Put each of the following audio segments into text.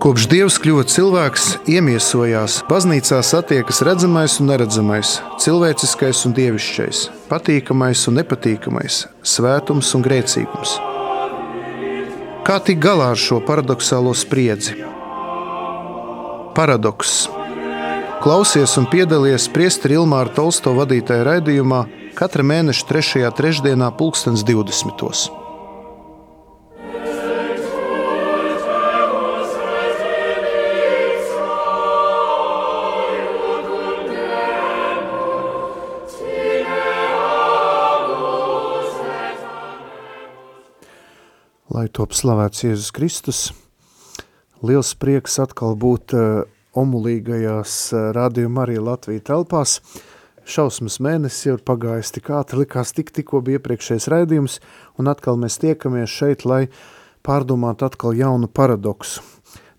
Kopš Dievs kļuva cilvēks, iemiesojās, baznīcā satiekas redzamais un neredzamais, cilvēciskais un dievišķais, patīkamais un nepatīkamais, svētums un grēcīgums. Kā tikt galā ar šo paradoxālo spriedzi? Paradoks. Klausies un piedalies Priesteri Ilmāra Tolsto vadītajā raidījumā katra mēneša 3. trešdienā, 2020. Lai top slavēts Jēzus Kristus, liels prieks atkal būt uh, omulīgajās uh, rādījuma arī Latvija telpās. Šausmas mēnesis jau ir pagājis tik ātri, likās tik tikko bija iepriekšējais raidījums, un atkal mēs tiekamies šeit, lai pārdomātu atkal jaunu paradoksu.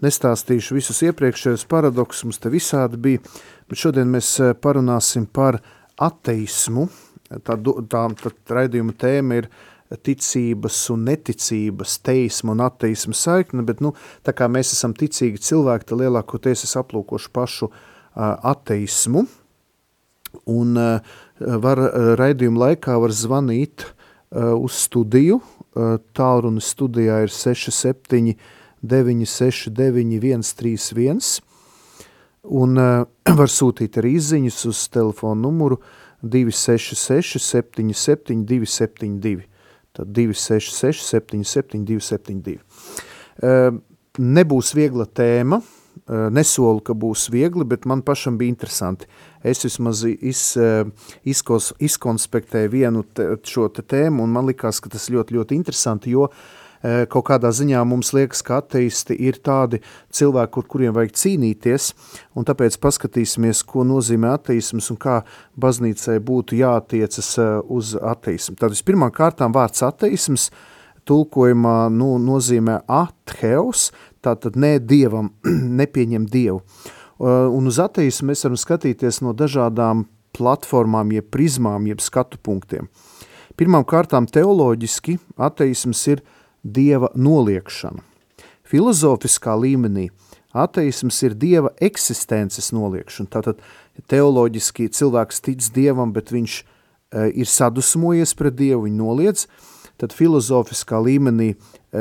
Nestāstīšu visus iepriekšējos paradoksus, mums te visādi bija, bet šodien mēs parunāsim par ateismu. Tā, tā, tā raidījuma tēma ir uh, ticības un neticības, teisma un ateisma saikne, bet, nu, tā kā mēs esam ticīgi cilvēki, tad lielākoties es aplūkošu pašu uh, ateismu, un uh, var uh, raidījuma laikā var zvanīt uh, uz studiju, uh, tālruni studijā ir 67 969 131, un uh, var sūtīt arī izziņas uz telefonu numuru 266 77 272. Tad 266, 77, 272. Nebūs viegla tēma, nesolu, ka būs viegli, bet man pašam bija interesanti. Es vismaz iz, izkos, izkonspektēju vienu te, šo te tēmu, un man likās, ka tas ļoti, ļoti interesanti, jo uh, kaut kādā ziņā mums liekas, ka ateisti ir tādi cilvēki, kur kuriem vajag cīnīties, un tāpēc paskatīsimies, ko nozīmē ateisms un kā baznīcai būtu jātiecas eh, uz ateismu. Tad vispirmām kārtām vārds ateisms tulkojumā nu, nozīmē atheos, tātad ne dievam, nepieņem dievu. Eh, un uz ateismu mēs varam skatīties no dažādām platformām, jeb prizmām, jeb skatu punktiem. Pirmām kārtām teoloģiski ateisms ir dieva noliekšana. Filozofiskā līmenī ateisms ir dieva eksistences noliekšana. Tātad teoloģiski cilvēks tic dievam, bet viņš e, ir sadusmojies pret dievu, viņu noliedz, tad filozofiskā līmenī e,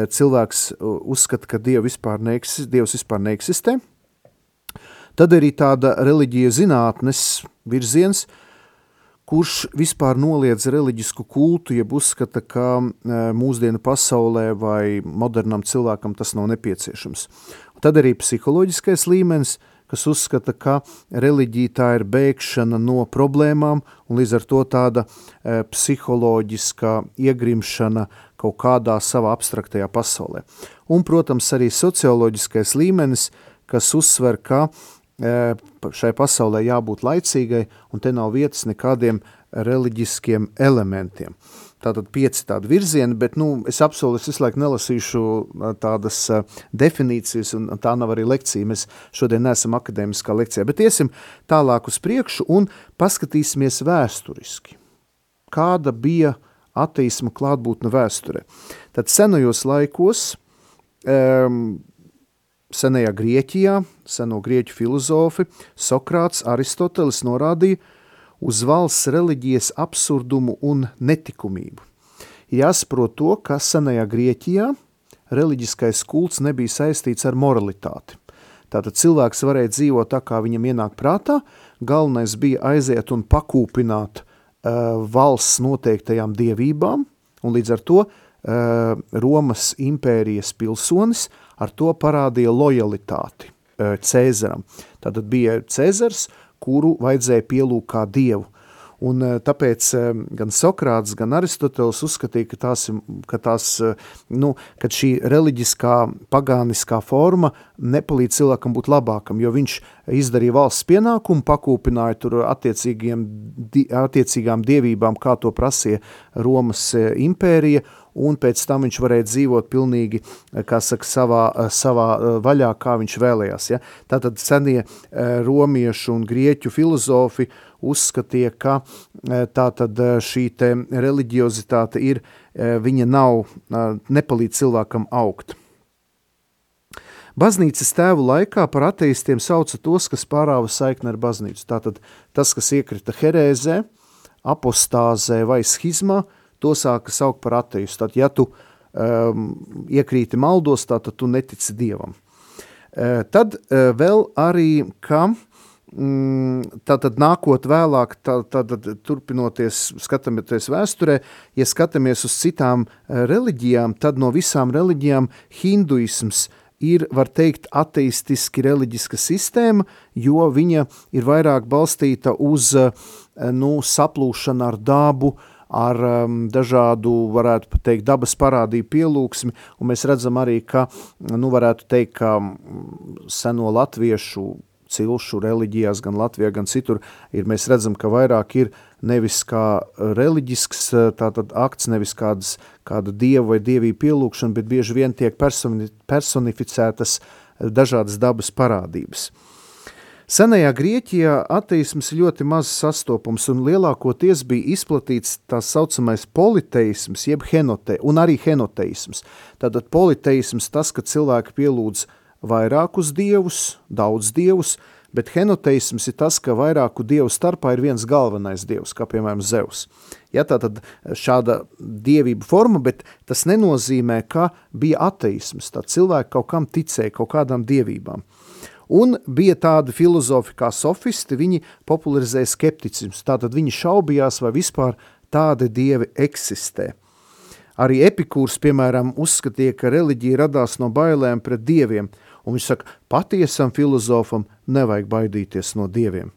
cilvēks e, uzskata, ka dievu vispār neeksistē, dievs vispār neeksistē. Tad arī tāda reliģija zinātnes virziens – kurš vispār noliedz reliģisku kultu, jeb uzskata, ka e, mūsdienu pasaulē vai modernam cilvēkam tas nav nepieciešams. Un tad arī psiholoģiskais līmenis, kas uzskata, ka reliģija tā ir bēgšana no problēmām un līdz ar to tāda e, psiholoģiska iegrimšana kaut kādā savā abstraktajā pasaulē. Un, protams, arī socioloģiskais līmenis, kas uzsver, ka šai pasaulē jābūt laicīgai, un te nav vietas nekādiem reliģiskiem elementiem. Tātad pieci tādi virzieni, bet nu, es apsolu, es visu laiku nelasīšu tādas definīcijas, un tā nav arī lekcija. Mēs šodien neesam akadēmiskā lekcijā, bet iesim tālāk uz priekšu un paskatīsimies vēsturiski. Kāda bija ateisma klātbūtne vēsturē? Tad senajos laikos um, senajā Grieķijā, seno grieķu filozofi, Sokrāts, Aristotelis norādīja uz valsts reliģijas absurdumu un netikumību. Jāsaprot to, ka senajā Grieķijā reliģiskais kults nebija saistīts ar moralitāti. Tātad cilvēks varēja dzīvot tā, kā viņam ienāk prātā, galvenais bija aiziet un pakūpināt uh, valsts noteiktajām dievībām, un līdz ar to uh, Romas impērijas pilsonis ar to parādīja lojalitāti e, Cēzaram. Tātad bija Cēzars, kuru vajadzēja pielūgt kā dievu. Un e, tāpēc e, gan Sokrāts, gan Aristoteles uzskatīja, ka, tās, ka, tās, nu, ka šī reliģiskā, pagāniskā forma nepalīdz cilvēkam būt labākam, jo viņš izdarīja valsts pienākumu, pakūpināja tur attiecīgām dievībām, kā to prasīja Romas impērija, un pēc tam viņš varēja dzīvot pilnīgi, kā saka, savā, savā eh, vaļā, kā viņš vēlējās. Ja? Tātad senie eh, romiešu un grieķu filozofi uzskatīja, ka eh, tātad šī te reliģiozitāte ir, viņa nav, nepalīdz cilvēkam augt. Baznīcas tēvu laikā par ateistiem sauca tos, kas pārāva saikni ar baznīcu. Tātad tas, kas iekrita herēzē, apostāzē vai schizmā, to sāka saukt par ateistu. Tad, ja tu um, iekrīti maldos, tā, tad tu netici Dievam. Uh, tad uh, vēl arī, ka mm, tātad nākot vēlāk, tā, tātad turpinoties, skatāmies vēsturē, ja skatāmies uz citām uh, reliģijām, tad no visām reliģijām hinduisms ir, var teikt, ateistiski reliģiska sistēma, jo viņa ir vairāk balstīta uz nu, saplūšanu ar dabu, ar um, dažādu, varētu teikt, dabas parādību pielūgsmi, un mēs redzam arī, ka, nu, varētu teikt, ka seno latviešu cilšu reliģijās, gan Latvijā, gan citur, ir, mēs redzam, ka vairāk ir nevis kā reliģisks tātad akts, nevis kādas, kāda dieva vai dievība pielūkšana, bet bieži vien tiek personi, personificētas dažādas dabas parādības. Senajā Grieķijā ateisms ļoti maz sastopams un lielākoties bija izplatīts tā saucamais politeisms, jeb henote, un arī henoteisms. Tātad politeisms tas, ka cilvēki pielūdz vairākus dievus, daudz dievus, bet henoteisms ir tas, ka vairāku dievu starpā ir viens galvenais dievs, kā piemēram Zeus. Ja, tā tad šāda dievība forma, bet tas nenozīmē, ka bija ateisms, tā cilvēki kaut kam ticēja, kaut kādām dievībām. Un bija tādi filozofi kā sofisti, viņi popularizēja skepticismu, tātad viņi šaubījās, vai vispār tādi dievi eksistē. Arī epikūrs, piemēram, uzskatīja, ka reliģija radās no bailēm pret dieviem, un viņš saka, patiesam filozofam nevajag baidīties no dieviem.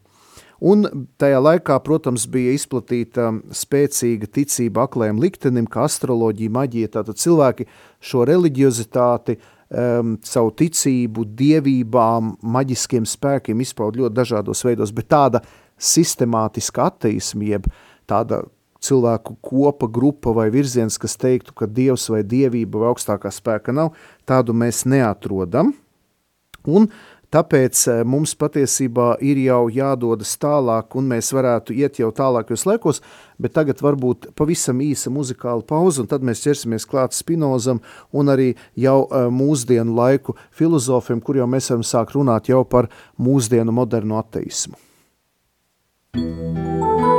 Un tajā laikā, protams, bija izplatīta spēcīga ticība aklējiem liktenim, kā astroloģija, maģija, tātad cilvēki šo reliģiozitāti uh, um, savu ticību, dievībām, maģiskiem spēkiem izpaud ļoti dažādos veidos, bet tāda sistemātiska ateisma, jeb tāda cilvēku kopa, grupa vai virziens, kas teiktu, ka dievs vai dievība vai augstākā spēka nav, tādu mēs neatrodam. Un Tāpēc eh, mums patiesībā ir jau jādodas tālāk, un mēs varētu iet jau tālākos laikos, bet tagad varbūt pavisam īsa muzikāla pauze, un tad mēs ķersimies klāt Spinozam un arī jau uh, mūsdienu laiku filozofiem, kur jau mēs varam sākt runāt jau par mūsdienu modernu ateismu. Thank you.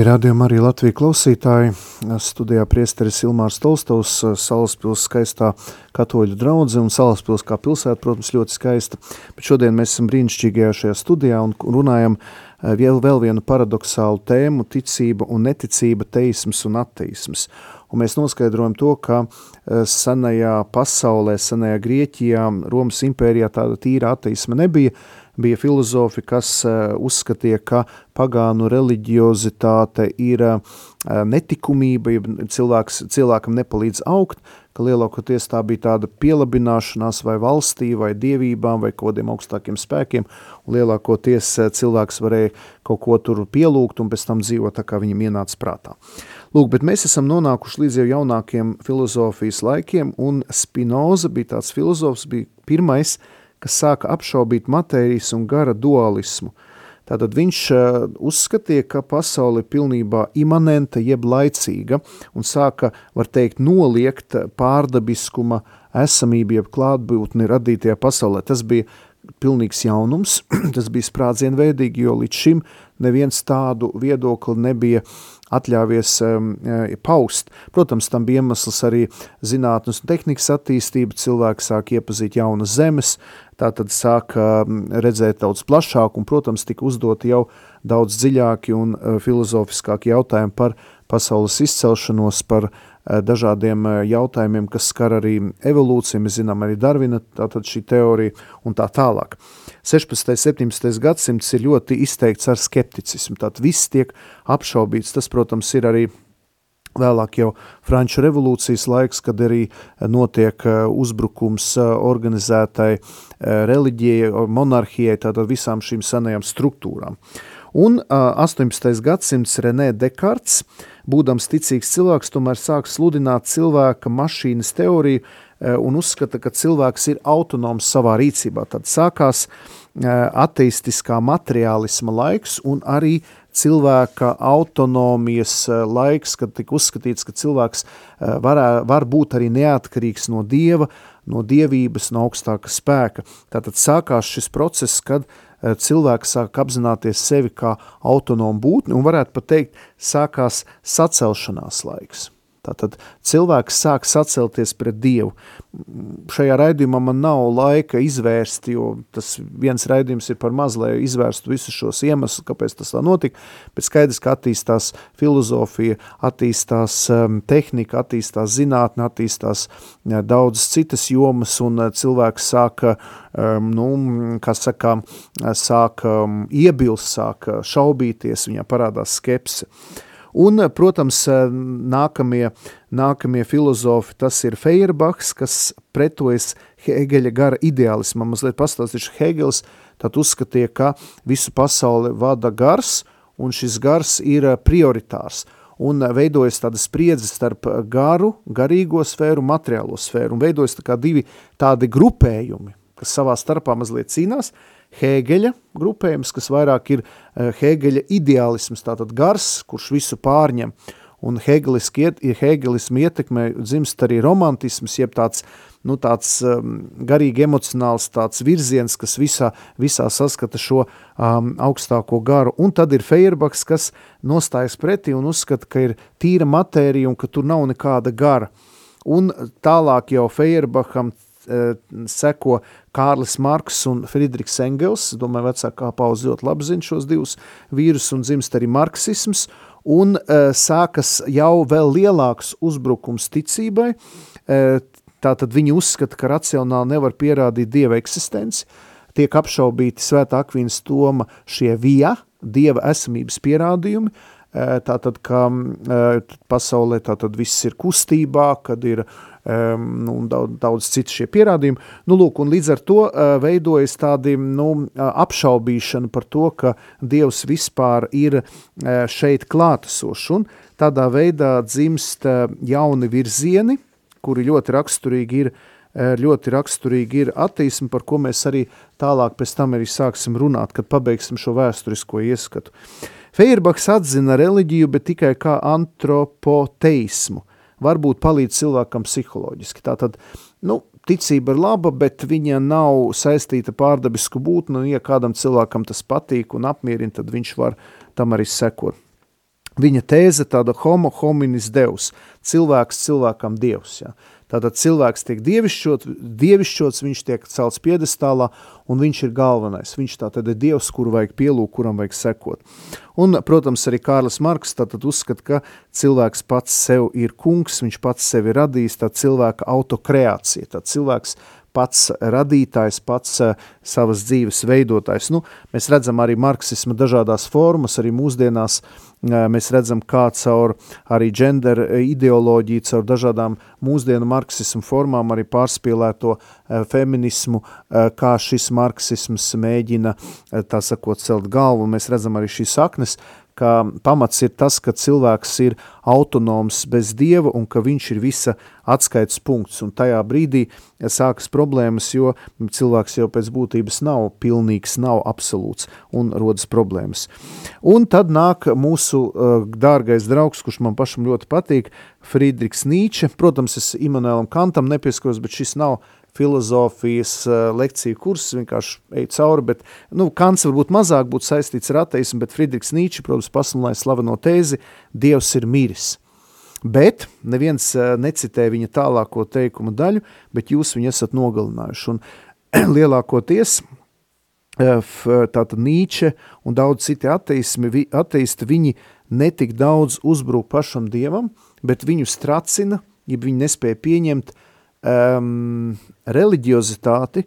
Dargie radījumi arī Latviju klausītāji, studijā priesteris Ilmārs Tolstovs, Salaspils skaistā katoļu draudze un Salaspils kā pilsēta, protams, ļoti skaista, bet šodien mēs esam brīnišķīgajā šajā studijā un runājam vēl, vēl vienu paradoxālu tēmu – ticība un neticība, teisms un ateisms. Un mēs noskaidrojam to, ka senajā pasaulē, senajā Grieķijā, Romas impērijā tāda tīra ateisma nebija, bija filozofi, kas uh, uzskatīja, ka pagānu reliģiozitāte ir uh, netikumība, ja cilvēks, cilvēkam nepalīdz augt, ka lielākoties tā bija tāda pielabināšanās vai valstī, vai dievībām, vai kodiem augstākiem spēkiem, un lielākoties cilvēks varēja kaut ko tur pielūgt un pēc tam dzīvot tā, kā viņam ienāca prātā. Lūk, bet mēs esam nonākuši līdz jau jaunākiem filozofijas laikiem, un Spinoza bija tāds filozofs, bija pirmais, kas sāka apšaubīt matērijas un gara dualismu. Tātad viņš uh, uzskatīja, ka pasaule ir pilnībā imanenta jeb laicīga un sāka, var teikt, noliegt pārdabiskuma esamību jeb klātbūtni radītajā pasaulē. Tas bija pilnīgs jaunums, tas bija sprādzienveidīgi, jo līdz šim neviens tādu viedokli nebija atļāvies um, paust. Protams, tam bija iemesls arī zinātnes un tehnikas attīstība, cilvēki sāk iepazīt jaunas zemes, tā tad sāka redzēt daudz plašāk un, protams, tika uzdoti jau daudz dziļāki un uh, filozofiskāki jautājumi par pasaules izcelšanos, par uh, dažādiem uh, jautājumiem, kas skar arī evolūciju, mēs zinām arī Darvina, teorija un tā tālāk. 16. 17. gadsimts ir ļoti izteikts ar skepticismu, tātad viss tiek apšaubīts, tas, protams, ir arī Vēlāk jau Franču revolūcijas laiks, kad arī notiek eh, uzbrukums eh, organizētai eh, reliģijai, monarhijai, tātad visām šīm senajām struktūrām. Un 18. gadsimts Renē Dekarts, būdams ticīgs cilvēks, tomēr sāk sludināt cilvēka mašīnas teoriju un uzskata, ka cilvēks ir autonoms savā rīcībā. Tad sākās ateistiskā materiālisma laiks un arī uh, cilvēka autonomijas eh, laiks, kad tika uzskatīts, ka cilvēks eh, var, būt arī neatkarīgs no dieva, no dievības, no augstāka spēka. Tātad sākās šis process, kad eh, cilvēks sāk apzināties sevi kā autonomu būtni un varētu pat teikt, sākās sacelšanās laiks. Tātad cilvēks sāk sacelties pret Dievu. Šajā raidījumā man nav laika izvērst, jo tas viens raidījums ir par maz, lai izvērstu visus šos iemeslus, kāpēc tas tā notika, bet skaidrs, ka attīstās filozofija, attīstās um, tehnika, attīstās zinātne, attīstās daudzas citas jomas, un uh, cilvēks sāka, um, nu, kā saka, sāka um, iebilst, sāka šaubīties, viņā parādās skepse. Un, protams, nākamie, nākamie filozofi, tas ir Feirbachs, kas pretojas Hegeļa gara ideālismam. Mazliet pastāstīšu, Hegels tad uzskatīja, ka visu pasauli vada gars, un šis gars ir prioritārs un veidojas tāda spriedze starp garu, garīgo sfēru, materiālo sfēru, un veidojas tā divi tādi grupējumi, kas savā starpā mazliet cīnās, Hēgeļa grupējums, kas vairāk ir eh, Hēgeļa ideālisms, tātad gars, kurš visu pārņem, un Hēgelismu ietekmē dzimst arī romantisms, jeb tāds, nu, tāds um, garīgi emocionāls tāds virziens, kas visā, visā saskata šo um, augstāko garu. Un tad ir Feuerbachs, kas nostājas pretī un uzskata, ka ir tīra matērija un ka tur nav nekāda gara. Un tālāk jau Feuerbacham uh, seko Kārlis Marks un Friedrichs Engels, domāju, vecākā paudze ļoti labi zina šos divus vīrus un dzimst arī marksisms, un uh, sākas jau vēl lielāks uzbrukums ticībai, uh, tātad viņi uzskata, ka racionāli nevar pierādīt dieva eksistenci, tiek apšaubīti svētā akvīnas toma šie via, dieva esamības pierādījumi, tātad, ka pasaulē tātad viss ir kustībā, kad ir uh, nu, daudz, daudz citu šie pierādījumi. Nu, lūk, līdz ar to uh, veidojas tādi nu, apšaubīšana par to, ka Dievs vispār ir uh, šeit klātesošs, tādā veidā dzimst jauni virzieni, kuri ļoti raksturīgi ir ļoti raksturīgi ir attīsme, par ko mēs arī tālāk pēc tam arī sāksim runāt, kad pabeigsim šo vēsturisko ieskatu. Feirbachs atzina reliģiju, bet tikai kā antropoteismu varbūt palīdz cilvēkam psiholoģiski. Tātad, nu, ticība ir laba, bet viņa nav saistīta pārdabisku būtni, un ja kādam cilvēkam tas patīk un apmierina, tad viņš var tam arī sekot. viņa tēze tāda homo hominis deus, cilvēks cilvēkam dievs. Ja. Tātad cilvēks tiek dievišķot, dievišķots, viņš tiek celts piedestālā, un viņš ir galvenais. Viņš tātad ir dievs, kuru vajag pielūgt, kuram vajag sekot. Un, protams, arī Kārlis Marks tātad uzskata, ka cilvēks pats sev ir kungs, viņš pats sevi radījis, tā cilvēka autokreācija, tā cilvēks pats radītājs, pats uh, savas dzīves veidotājs. Nu, mēs redzam arī marksisma dažādās formas, arī mūsdienās uh, Mēs redzam, kā caur arī gender ideoloģiju, caur dažādām mūsdienu marksismu formām, arī pārspīlēto feminismu, kā šis marksisms mēģina, tā sakot, celt galvu. Mēs redzam arī šīs saknes, ka pamats ir tas, ka cilvēks ir autonoms bez dieva un ka viņš ir visa atskaites punkts. Un tajā brīdī sākas problēmas, jo cilvēks jau pēc būtības nav pilnīgs, nav absolūts un rodas problēmas. Un tad nāk mūsu uh, dārgais draugs, kurš man pašam ļoti patīk, Friedrichs Nīče. Protams, es Immanuēlam Kantam nepieskaros, bet šis nav filozofijas uh, lekciju kursus, vienkārši eju cauri, bet, nu, Kants varbūt mazāk būtu saistīts ar ateismu, bet Friedrichs Nīči, protams, pasludināja slaveno tēzi, Dievs ir miris. Bet neviens uh, necitē viņa tālāko teikumu daļu, bet jūs viņu esat nogalinājuši. Un lielākoties uh, tātad Nīče un daudz citi ateismi, vi, ateisti, viņi netik daudz uzbruk pašam Dievam, bet viņu stracina, ja viņi nespēja pieņemt uh, um, reliģiozitāti,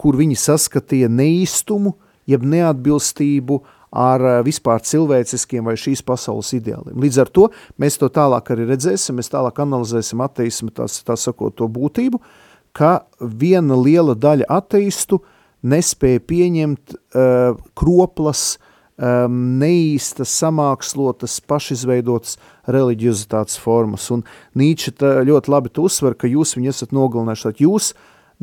kur viņi saskatīja neīstumu, jeb neatbilstību ar uh, vispār cilvēciskiem vai šīs pasaules ideāliem. Līdz ar to mēs to tālāk arī redzēsim, mēs tālāk analizēsim ateismu, tās, tā sakot, to būtību, ka viena liela daļa ateistu nespēja pieņemt uh, kroplas, um, neīstas, samākslotas, pašizveidotas reliģiozitātes formas. Un Nīče ļoti labi uzsver, ka jūs viņu esat nogalinājuši, tad jūs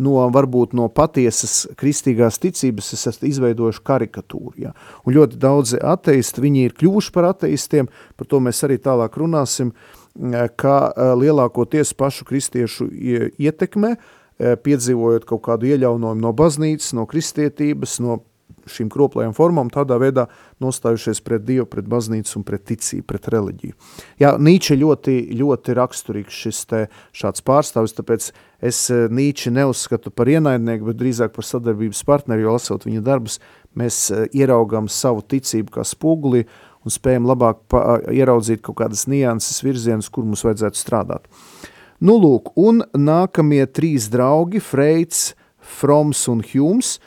no varbūt no patiesas kristīgās ticības esat izveidojuši karikatūru. Ja? Un ļoti daudzi ateisti, viņi ir kļuvuši par ateistiem, par to mēs arī tālāk runāsim, ka lielākoties pašu kristiešu ietekmē, piedzīvojot kaut kādu ieļaunojumu no baznīcas, no kristietības, no šīm kroplējām formām, tādā veidā nostājušies pret Dievu, pret baznīcu un pret ticību, pret reliģiju. Jā, Nīče ļoti, ļoti raksturīgs šis te šāds pārstāvis, tāpēc es eh, Nīči neuzskatu par ienaidnieku, bet drīzāk par sadarbības partneri, jo lasot viņa darbus, mēs eh, ieraugām savu ticību kā spoguli un spējam labāk pa, ieraudzīt kaut kādas nianses virzienus, kur mums vajadzētu strādāt. Nu lūk, un nākamie trīs draugi, Freits, Froms un Hjums –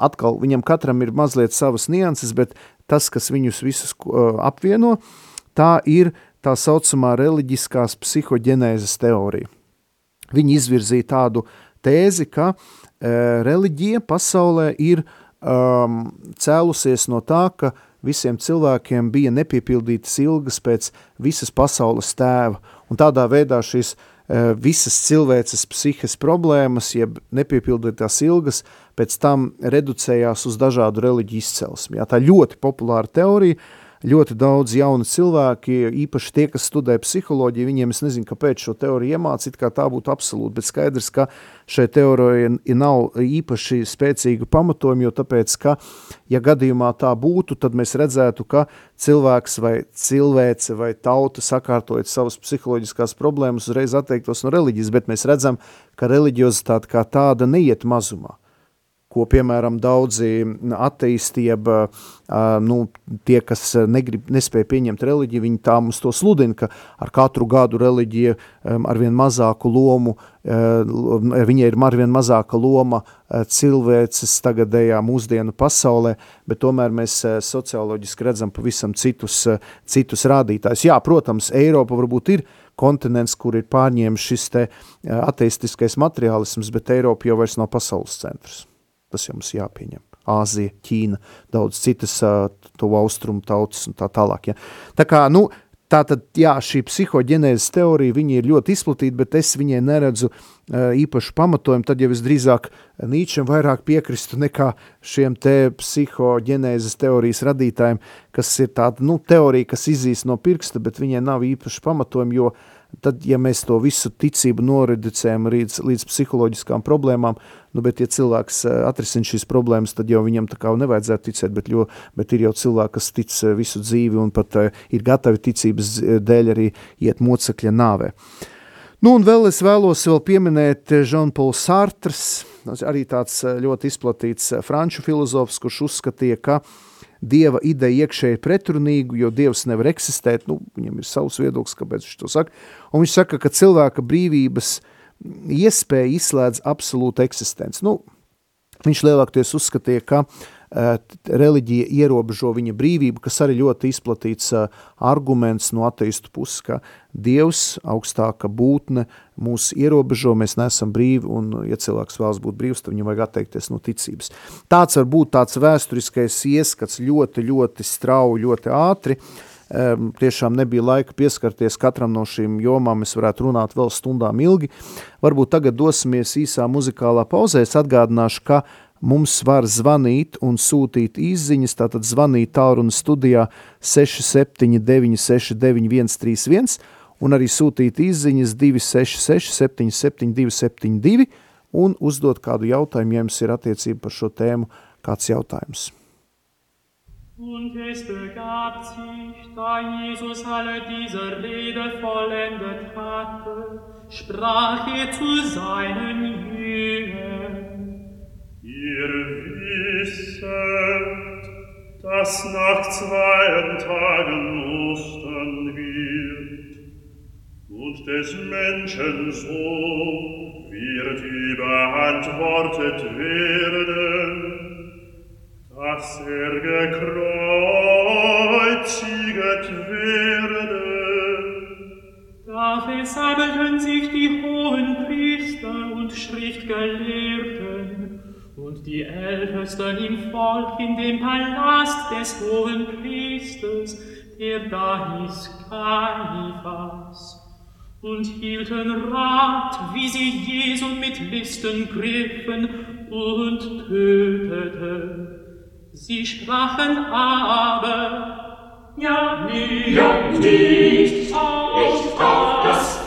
atkal viņam katram ir mazliet savas nianses, bet tas, kas viņus visus apvieno, tā ir tā saucamā reliģiskās psihoģenēzes teorija. Viņi izvirzīja tādu tēzi, ka uh, reliģija pasaulē ir um, cēlusies no tā, ka visiem cilvēkiem bija nepiepildītas ilgas pēc visas pasaules tēva, un tādā veidā šīs uh, visas cilvēces psihes problēmas, jeb nepiepildītās ilgas, pēc tam reducējās uz dažādu reliģiju izcelsmi. Jā, tā ļoti populāra teorija, ļoti daudz jauni cilvēki, īpaši tie, kas studē psiholoģiju, viņiem es nezinu, kāpēc šo teoriju iemācīt, kā tā būtu absolūti, bet skaidrs, ka šai teorijai nav īpaši spēcīga pamatojuma, jo tāpēc, ka, ja gadījumā tā būtu, tad mēs redzētu, ka cilvēks vai cilvēce vai tauta sakārtojot savas psiholoģiskās problēmas, uzreiz atteiktos no reliģijas, bet mēs redzam, ka reliģiozitāte kā tāda neiet mazumā ko, piemēram, daudzi jeb nu, tie, kas negrib, nespēja pieņemt reliģiju, viņi tā mums to sludina, ka ar katru gadu reliģija arvien mazāku lomu, viņai ir arvien mazāka loma cilvēces tagadējā mūsdienu pasaulē, bet tomēr mēs socioloģiski redzam pavisam citus, citus rādītājus. Jā, protams, Eiropa varbūt ir kontinents, kur ir pārņēmis šis te ateistiskais materiālisms, bet Eiropa jau vairs nav pasaules centrs. Tas jums jāpieņem. Āzija, Ķīna, daudz citas to austrumu tautas un tā tālāk. Ja. Tā kā, nu, tā tad, jā, šī psihoģenēzes teorija, viņi ir ļoti izplatīta, bet es viņai neredzu īpašu pamatojumu, tad jau es drīzāk Nīčam vairāk piekristu nekā šiem te psihoģenēzes teorijas radītājiem, kas ir tāda, nu, teorija, kas izīs no pirksta, bet viņai nav īpaši pamatojumu, jo tad, ja mēs to visu ticību noreducējam līdz, līdz psiholoģiskām problēmām, nu, bet, ja cilvēks eh, atrisina šīs problēmas, tad jau viņam tā kā nevajadzētu ticēt, bet, jo, bet ir jau cilvēki, kas tic eh, visu dzīvi un pat uh, ir gatavi ticības dēļ arī iet mocekļa nāvē. Nu, un vēl es vēlos vēl pieminēt Jean-Paul Sartres, arī tāds ļoti izplatīts franču filozofs, kurš uzskatīja, ka uh, dieva ideja iekšēji pretrunīgu, jo dievs nevar eksistēt, nu, viņam ir savs viedoklis, kāpēc viņš to saka, un viņš saka, ka cilvēka brīvības iespēja izslēdz absolūtu eksistenci. Nu, viņš lielākoties uzskatīja, ka uh, reliģija ierobežo viņa brīvību, kas arī ļoti izplatīts arguments no ateistu puses, ka Dievs, augstāka būtne, mūs ierobežo, mēs neesam brīvi, un, ja cilvēks vēlas būt brīvs, tad viņam vajag atteikties no ticības. Tāds var būt tāds vēsturiskais ieskats ļoti, ļoti strauji, ļoti ātri, um, tiešām nebija laika pieskarties katram no šīm jomām, mēs varētu runāt vēl stundām ilgi. Varbūt tagad dosimies īsā muzikālā pauzē, es atgādināšu, ka mums var zvanīt un sūtīt izziņas, tātad zvanīt tālruna studijā 679 69 131 un arī sūtīt izziņas 266 77 272 un uzdot kādu jautājumu, ja jums ir attiecība par šo tēmu, kāds jautājums. Und es begab sich, da Jesus alle diese Rede vollendet hatte, sprach er zu seinen Jüngern, Ihr wisset, dass nach zwei Tagen wird, des Menschen Sohn wird überantwortet werden, dass er gekreuziget werde. Da versammelten sich die hohen Priester und Schriftgelehrten, und die Ältesten im Volk in dem Palast des hohen Priesters, der da hieß Kaiphas, und hielten Rat, wie sie Jesu mit Listen griffen und töteten. Sie sprachen aber, ja nicht, ja, nicht, nicht auf das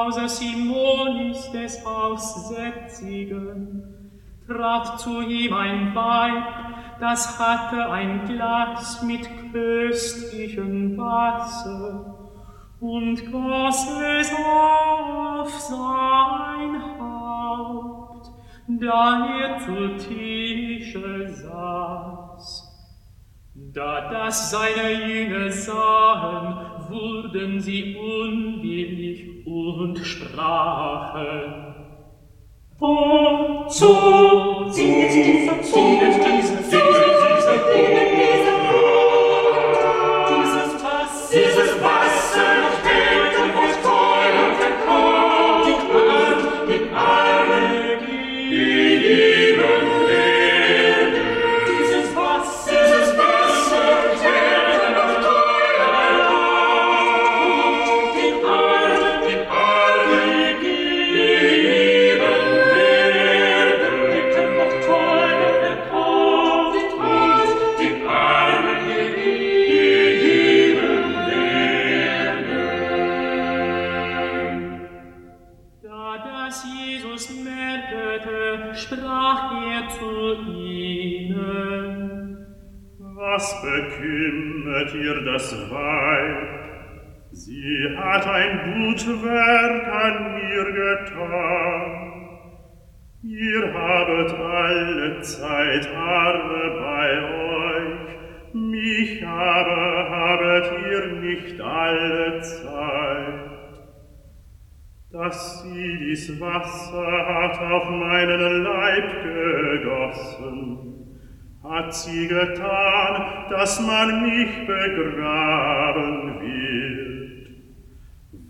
Hause Simonis des Aussätzigen, trat zu ihm ein Weib, das hatte ein Glas mit köstlichem Wasser und goss es auf sein Haupt, da er zu Tische saß. Da das seine Jünger sahen, wurden sie unwillig und sprachen, so singet diese, singet diese, singet diese, singet diese getan, dass man mich begraben wird.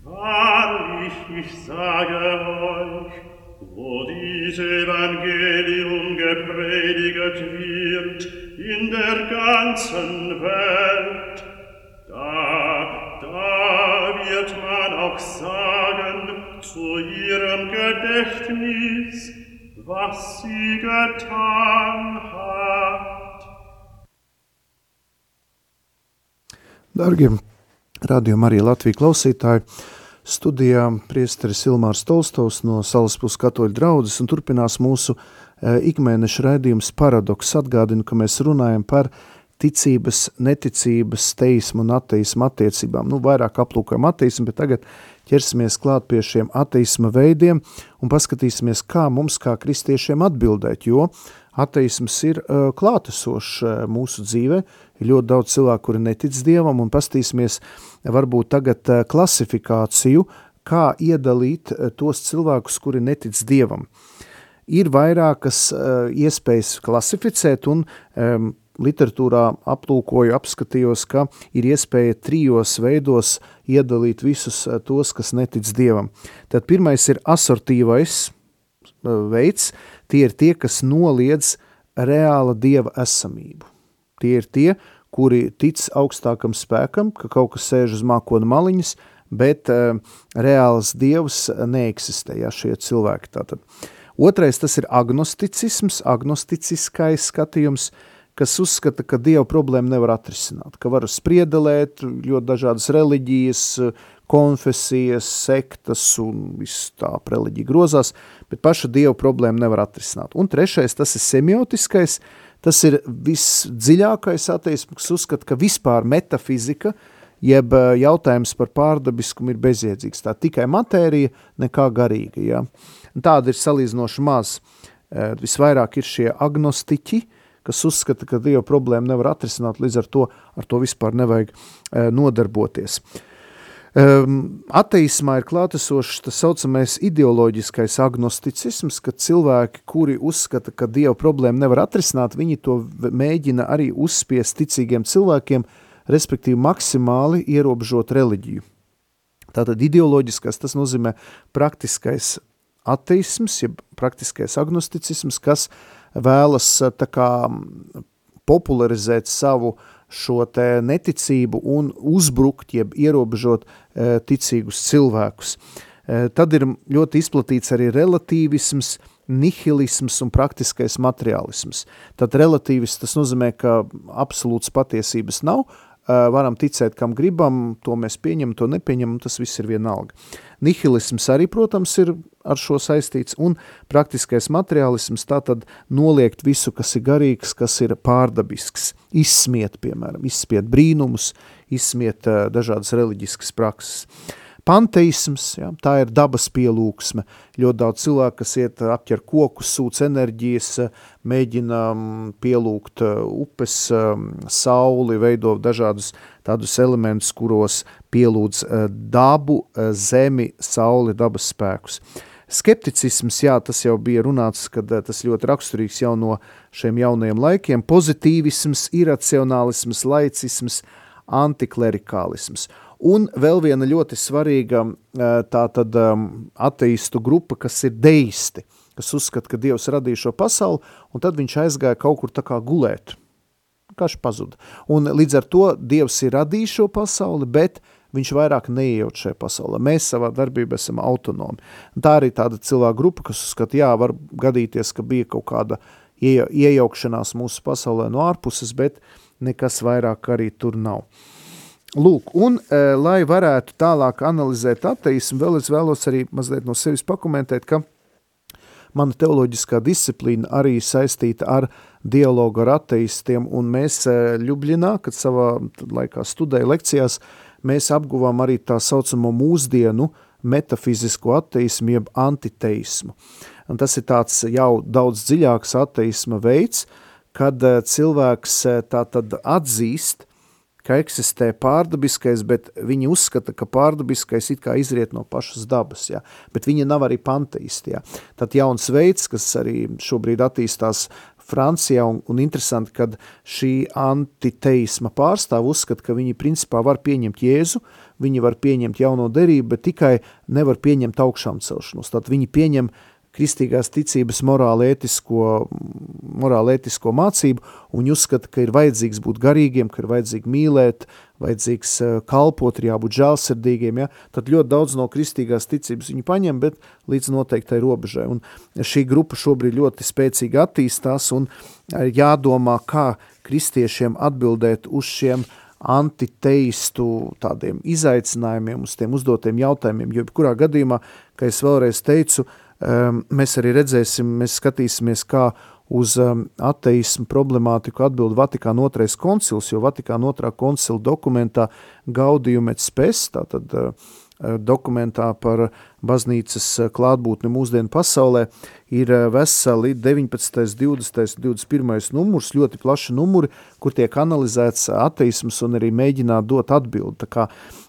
Wahrlich, ich sage euch, wo dies Evangelium geprediget wird in der ganzen Welt, da, da wird man auch sagen zu ihrem Gedächtnis, was sie getan hat. Dargie radījuma arī Latviju klausītāji, studijā priesteris Ilmārs Tolstovs no Salaspils katoļu draudzes un turpinās mūsu e, ikmēneša raidījums paradoks. Atgādinu, ka mēs runājam par ticības, neticības, teismu un ateismu attiecībām. Nu, vairāk aplūkojam ateismu, bet tagad ķersimies klāt pie šiem ateisma veidiem un paskatīsimies, kā mums kā kristiešiem atbildēt, jo ateisms ir uh, klātesošs uh, mūsu dzīvē, ir ļoti daudz cilvēku, kuri netic Dievam, un pastīsimies varbūt tagad uh, klasifikāciju, kā iedalīt uh, tos cilvēkus, kuri netic Dievam. Ir vairākas uh, iespējas klasificēt, un um, literatūrā aplūkoju, apskatījos, ka ir iespēja trijos veidos iedalīt visus tos, kas netic Dievam. Tad pirmais ir asortīvais veids, tie ir tie, kas noliedz reāla Dieva esamību. Tie ir tie, kuri tic augstākam spēkam, ka kaut kas sēž uz mākona maliņas, bet uh, reāls Dievs neeksistē, ja šie cilvēki tātad. Otrais tas ir agnosticisms, agnosticiskais skatījums, uh, kas uzskata, ka Dieva problēmu nevar atrisināt, ka var spriedelēt ļoti dažādas reliģijas, konfesijas, sektas un viss tā reliģija grozās, bet paša Dieva problēmu nevar atrisināt. Un trešais, tas ir semiotiskais, tas ir visdziļākais ateisms, kas uzskata, ka vispār metafizika, jeb eh, jautājums par pārdabiskumu ir bezjēdzīgs. Tā tikai matērija, nekā garīga. Ja? Tāda ir salīdzinoši maz. Eh, visvairāk ir šie agnostiķi, uh, kas uzskata, ka Dieva problēmu nevar atrisināt, līdz ar to ar to vispār nevajag e, nodarboties. Um, ateismā ir klātesošs tas saucamais ideoloģiskais agnosticisms, ka cilvēki, kuri uzskata, ka Dieva problēmu nevar atrisināt, viņi to mēģina arī uzspiest ticīgiem cilvēkiem, respektīvi maksimāli ierobežot reliģiju. Tātad ideoloģiskais, tas nozīmē praktiskais ateisms, jeb praktiskais agnosticisms, kas uh, vēlas eh, kā popularizēt savu šo neticību un uzbrukt, jeb ierobežot e, ticīgus cilvēkus. E, tad ir ļoti izplatīts arī relatīvisms, nihilisms un praktiskais materiālisms. Tad relatīvis tas nozīmē, ka absolūts patiesības nav, varam ticēt, kam gribam, to mēs pieņemam, to nepieņemam, tas viss ir vienalga. Nihilisms arī, protams, ir ar šo saistīts, un praktiskais materiālisms tātad noliegt visu, kas ir garīgs, kas ir pārdabisks, izsmiet, piemēram, izsmiet brīnumus, izsmiet dažādas reliģiskas prakses. Panteisms, ja, tā ir dabas pielūksme. Ļoti daudz cilvēku, kas iet apķer kokus, sūc enerģijas, mēģina pielūgt upes, sauli, veido dažādus tādus elementus, kuros pielūdz dabu, zemi, sauli, dabas spēkus. Skepticisms, jā, tas jau bija runāts, kad tas ļoti raksturīgs jau no šiem jaunajiem laikiem. Pozitīvisms, iracionālisms, laicisms, antiklerikālisms. Un vēl viena ļoti svarīga tā tad ateistu grupa, kas ir deisti, kas uzskata, ka Dievs radīja šo pasauli, un tad viņš aizgāja kaut kur tā kā gulēt. Kāds pazuda. Un līdz ar to Dievs ir radījis šo pasauli, bet viņš vairāk neiejauc šajā pasaulē. Mēs savā darbībā esam autonomi. Tā arī tāda cilvēka grupa, kas uzskata, jā, var gadīties, ka bija kaut kāda iejaukšanās mūsu pasaulē no ārpuses, bet nekas vairāk arī tur nav. Lūk, un, e, lai varētu tālāk analizēt ateismu, vēl es vēlos arī mazliet no sevis pakomentēt, ka mana teoloģiskā disciplīna arī saistīta ar dialogu ar ateistiem, un mēs e, Ljubļinā, kad savā laikā studēja lekcijās, mēs apguvām arī tā saucamo mūsdienu metafizisko ateismu, jeb antiteismu. Un tas ir tāds jau daudz dziļāks ateisma veids, kad e, cilvēks e, tā tad atzīst, ka eksistē pārdabiskais, bet viņi uzskata, ka pārdabiskais it kā izriet no pašas dabas, ja? bet viņi nav arī panteisti. Ja? Tad jauns veids, kas arī šobrīd attīstās Francijā, un, un interesanti, kad šī antiteisma pārstāv uzskata, ka viņi principā var pieņemt Jēzu, viņi var pieņemt jauno derību, bet tikai nevar pieņemt augšām celšanos. Tad viņi pieņem kristīgās ticības morāli ētisko, morāli ētisko mācību, un viņi uzskata, ka ir vajadzīgs būt garīgiem, ka ir vajadzīgi mīlēt, vajadzīgs eh, kalpot, ir jābūt žēlsirdīgiem, ja? tad ļoti daudz no kristīgās ticības viņi paņem, bet līdz noteiktai robežai. Un šī grupa šobrīd ļoti spēcīgi attīstās, un eh, jādomā, kā kristiešiem atbildēt uz šiem antiteistu tādiem izaicinājumiem, uz tiem uzdotiem jautājumiem, jo kurā gadījumā, kā es vēlreiz teicu, uh, mēs arī redzēsim, mēs skatīsimies, kā uz um, ateismu problemātiku atbild Vatikāna otrais koncils, jo Vatikāna otrā koncila dokumentā Gaudījum et spes, tātad uh, dokumentā par baznīcas eh, klātbūtni mūsdienu pasaulē ir eh, veseli 19., 20., 21. numurs, ļoti plaši numuri, kur tiek analizēts ateisms un arī mēģināt dot atbildi. Tā kā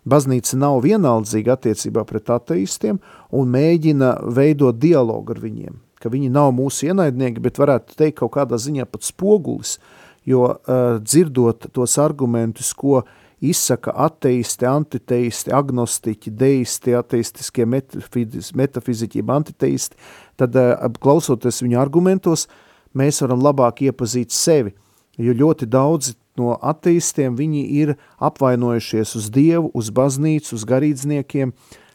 baznīca nav vienaldzīga attiecībā pret ateistiem un mēģina veidot dialogu ar viņiem, ka viņi nav mūsu ienaidnieki, bet varētu teikt kaut kādā ziņā pat spogulis, jo uh, dzirdot tos argumentus, ko uh, izsaka ateisti, antiteisti, agnostiķi, deisti, ateistiskie metafiziķi, antiteisti, tad eh, klausoties viņu argumentos, mēs varam labāk iepazīt sevi, jo ļoti daudzi no ateistiem viņi ir apvainojušies uz Dievu, uz baznīcu, uz garīdzniekiem,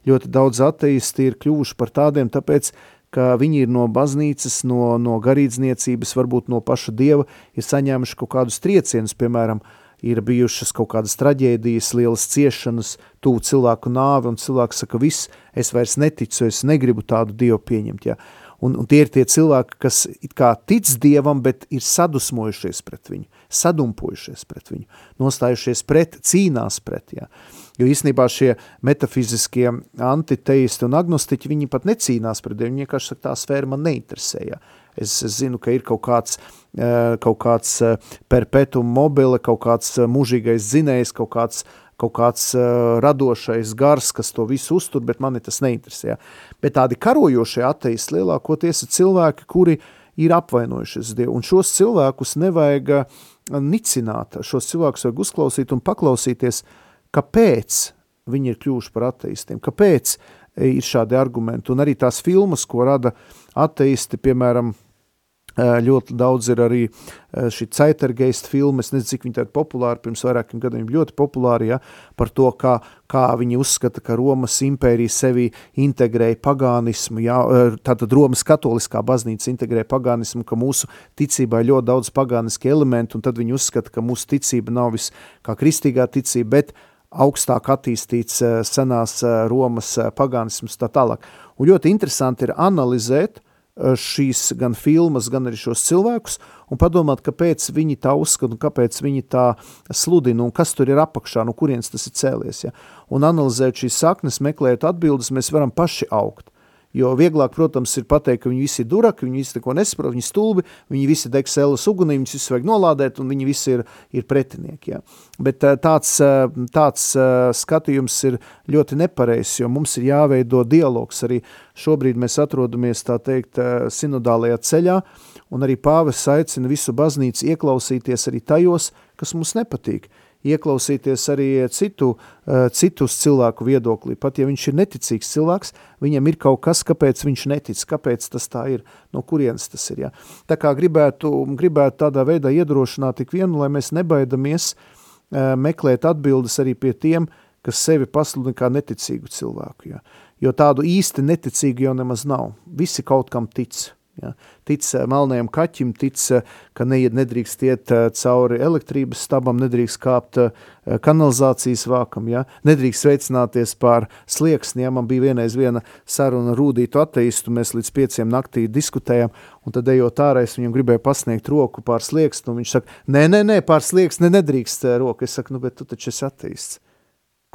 ļoti daudz ateisti ir kļuvuši par tādiem, tāpēc, ka viņi ir no baznīcas, no, no garīdzniecības, varbūt no paša Dieva, ir saņēmuši kaut kādus triecienus, piemēram, uh, ir bijušas kaut kādas traģēdijas, lielas ciešanas, tuvu cilvēku nāvi, un cilvēks saka, viss, es vairs neticu, es negribu tādu Dievu pieņemt, ja. Un, un tie ir tie cilvēki, kas it kā tic Dievam, bet ir sadusmojušies pret viņu, sadumpojušies pret viņu, nostājušies pret, cīnās pret, ja. Jo īstenībā šie metafiziskie antiteisti un agnostiķi, viņi pat necīnās pret Dievu, viņi vienkārši saka, tā sfēra man neinteresē, ja. Es, es zinu, ka ir kaut kāds, eh, kaut kāds eh, perpetuum mobile, kaut kāds eh, mūžīgais zinējs, kaut kāds, kaut kāds radošais gars, kas to visu uztur, bet mani tas neinteresē. Bet tādi karojošie ateisti lielākoties ir cilvēki, kuri ir apvainojušies Dievu, un šos cilvēkus nevajag nicināt, šos cilvēkus vajag uzklausīt un paklausīties, kāpēc viņi ir kļuvuši par ateistiem, kāpēc ir šādi argumenti, un arī tās filmas, ko rada ateisti, piemēram, Ļoti daudz ir arī šī Ceitergeist filma, es nezinu, cik viņi tādi populāri, pirms vairākiem gadiem ļoti populāri, ja, par to, kā, kā viņi uzskata, ka Romas impērija sevi integrēja pagānismu, ja, tātad Romas katoliskā baznīca integrēja pagānismu, ka mūsu ticībā ir ļoti daudz pagāniski elementi, un tad viņi uzskata, ka mūsu ticība nav vis kā kristīgā ticība, bet augstāk attīstīts senās Romas pagānisms tā tālāk. Un ļoti interesanti ir analizēt, šīs gan filmas, gan arī šos cilvēkus un padomāt, kāpēc viņi tā uzskata un kāpēc viņi tā sludina un kas tur ir apakšā, no kurienes tas ir cēlies. Ja? Un analizēt šīs saknes, meklējot atbildes, mēs varam paši augt. Jo vieglāk, protams, ir pateikt, ka viņi visi ir duraki, viņi visi neko nesaprot, viņi stulbi, viņi visi deg sēlas ugunī, viņus visus vajag nolādēt, un viņi visi ir, ir pretinieki. Ja. Bet eh, tāds, eh, tāds eh, skatījums ir ļoti nepareizs, jo mums ir jāveido dialogs. Arī šobrīd mēs atrodamies, tā teikt, sinodālajā ceļā, un arī pāvis aicina visu baznīcu ieklausīties arī tajos, kas mums nepatīk ieklausīties arī citu, eh, citus cilvēku viedoklī. Pat ja viņš ir neticīgs cilvēks, viņam ir kaut kas, kāpēc viņš netic, kāpēc tas tā ir, no kurienes tas ir. Ja? Tā kā gribētu, gribētu tādā veidā iedrošināt tik vienu, lai mēs nebaidamies eh, meklēt atbildes arī pie tiem, kas sevi pasludina kā neticīgu cilvēku. Ja? Jo tādu īsti neticīgu jau nemaz nav. Visi kaut kam tic. Ja. Tic eh, melnajam kaķim, tic, eh, ka neiet, nedrīkst iet eh, cauri elektrības stabam, nedrīkst kāpt kanalizācijas vākam, ja. nedrīkst sveicināties pār slieksni. Ja. Man bija vienreiz viena saruna rūdītu ateistu, mēs līdz pieciem naktī diskutējām, un tad ejot ārā, es viņam gribēju pasniegt roku pār slieksni, un viņš saka, nē, nē, nē, pār slieksni nedrīkst roku. Es saku, nu, bet tu taču esi ateists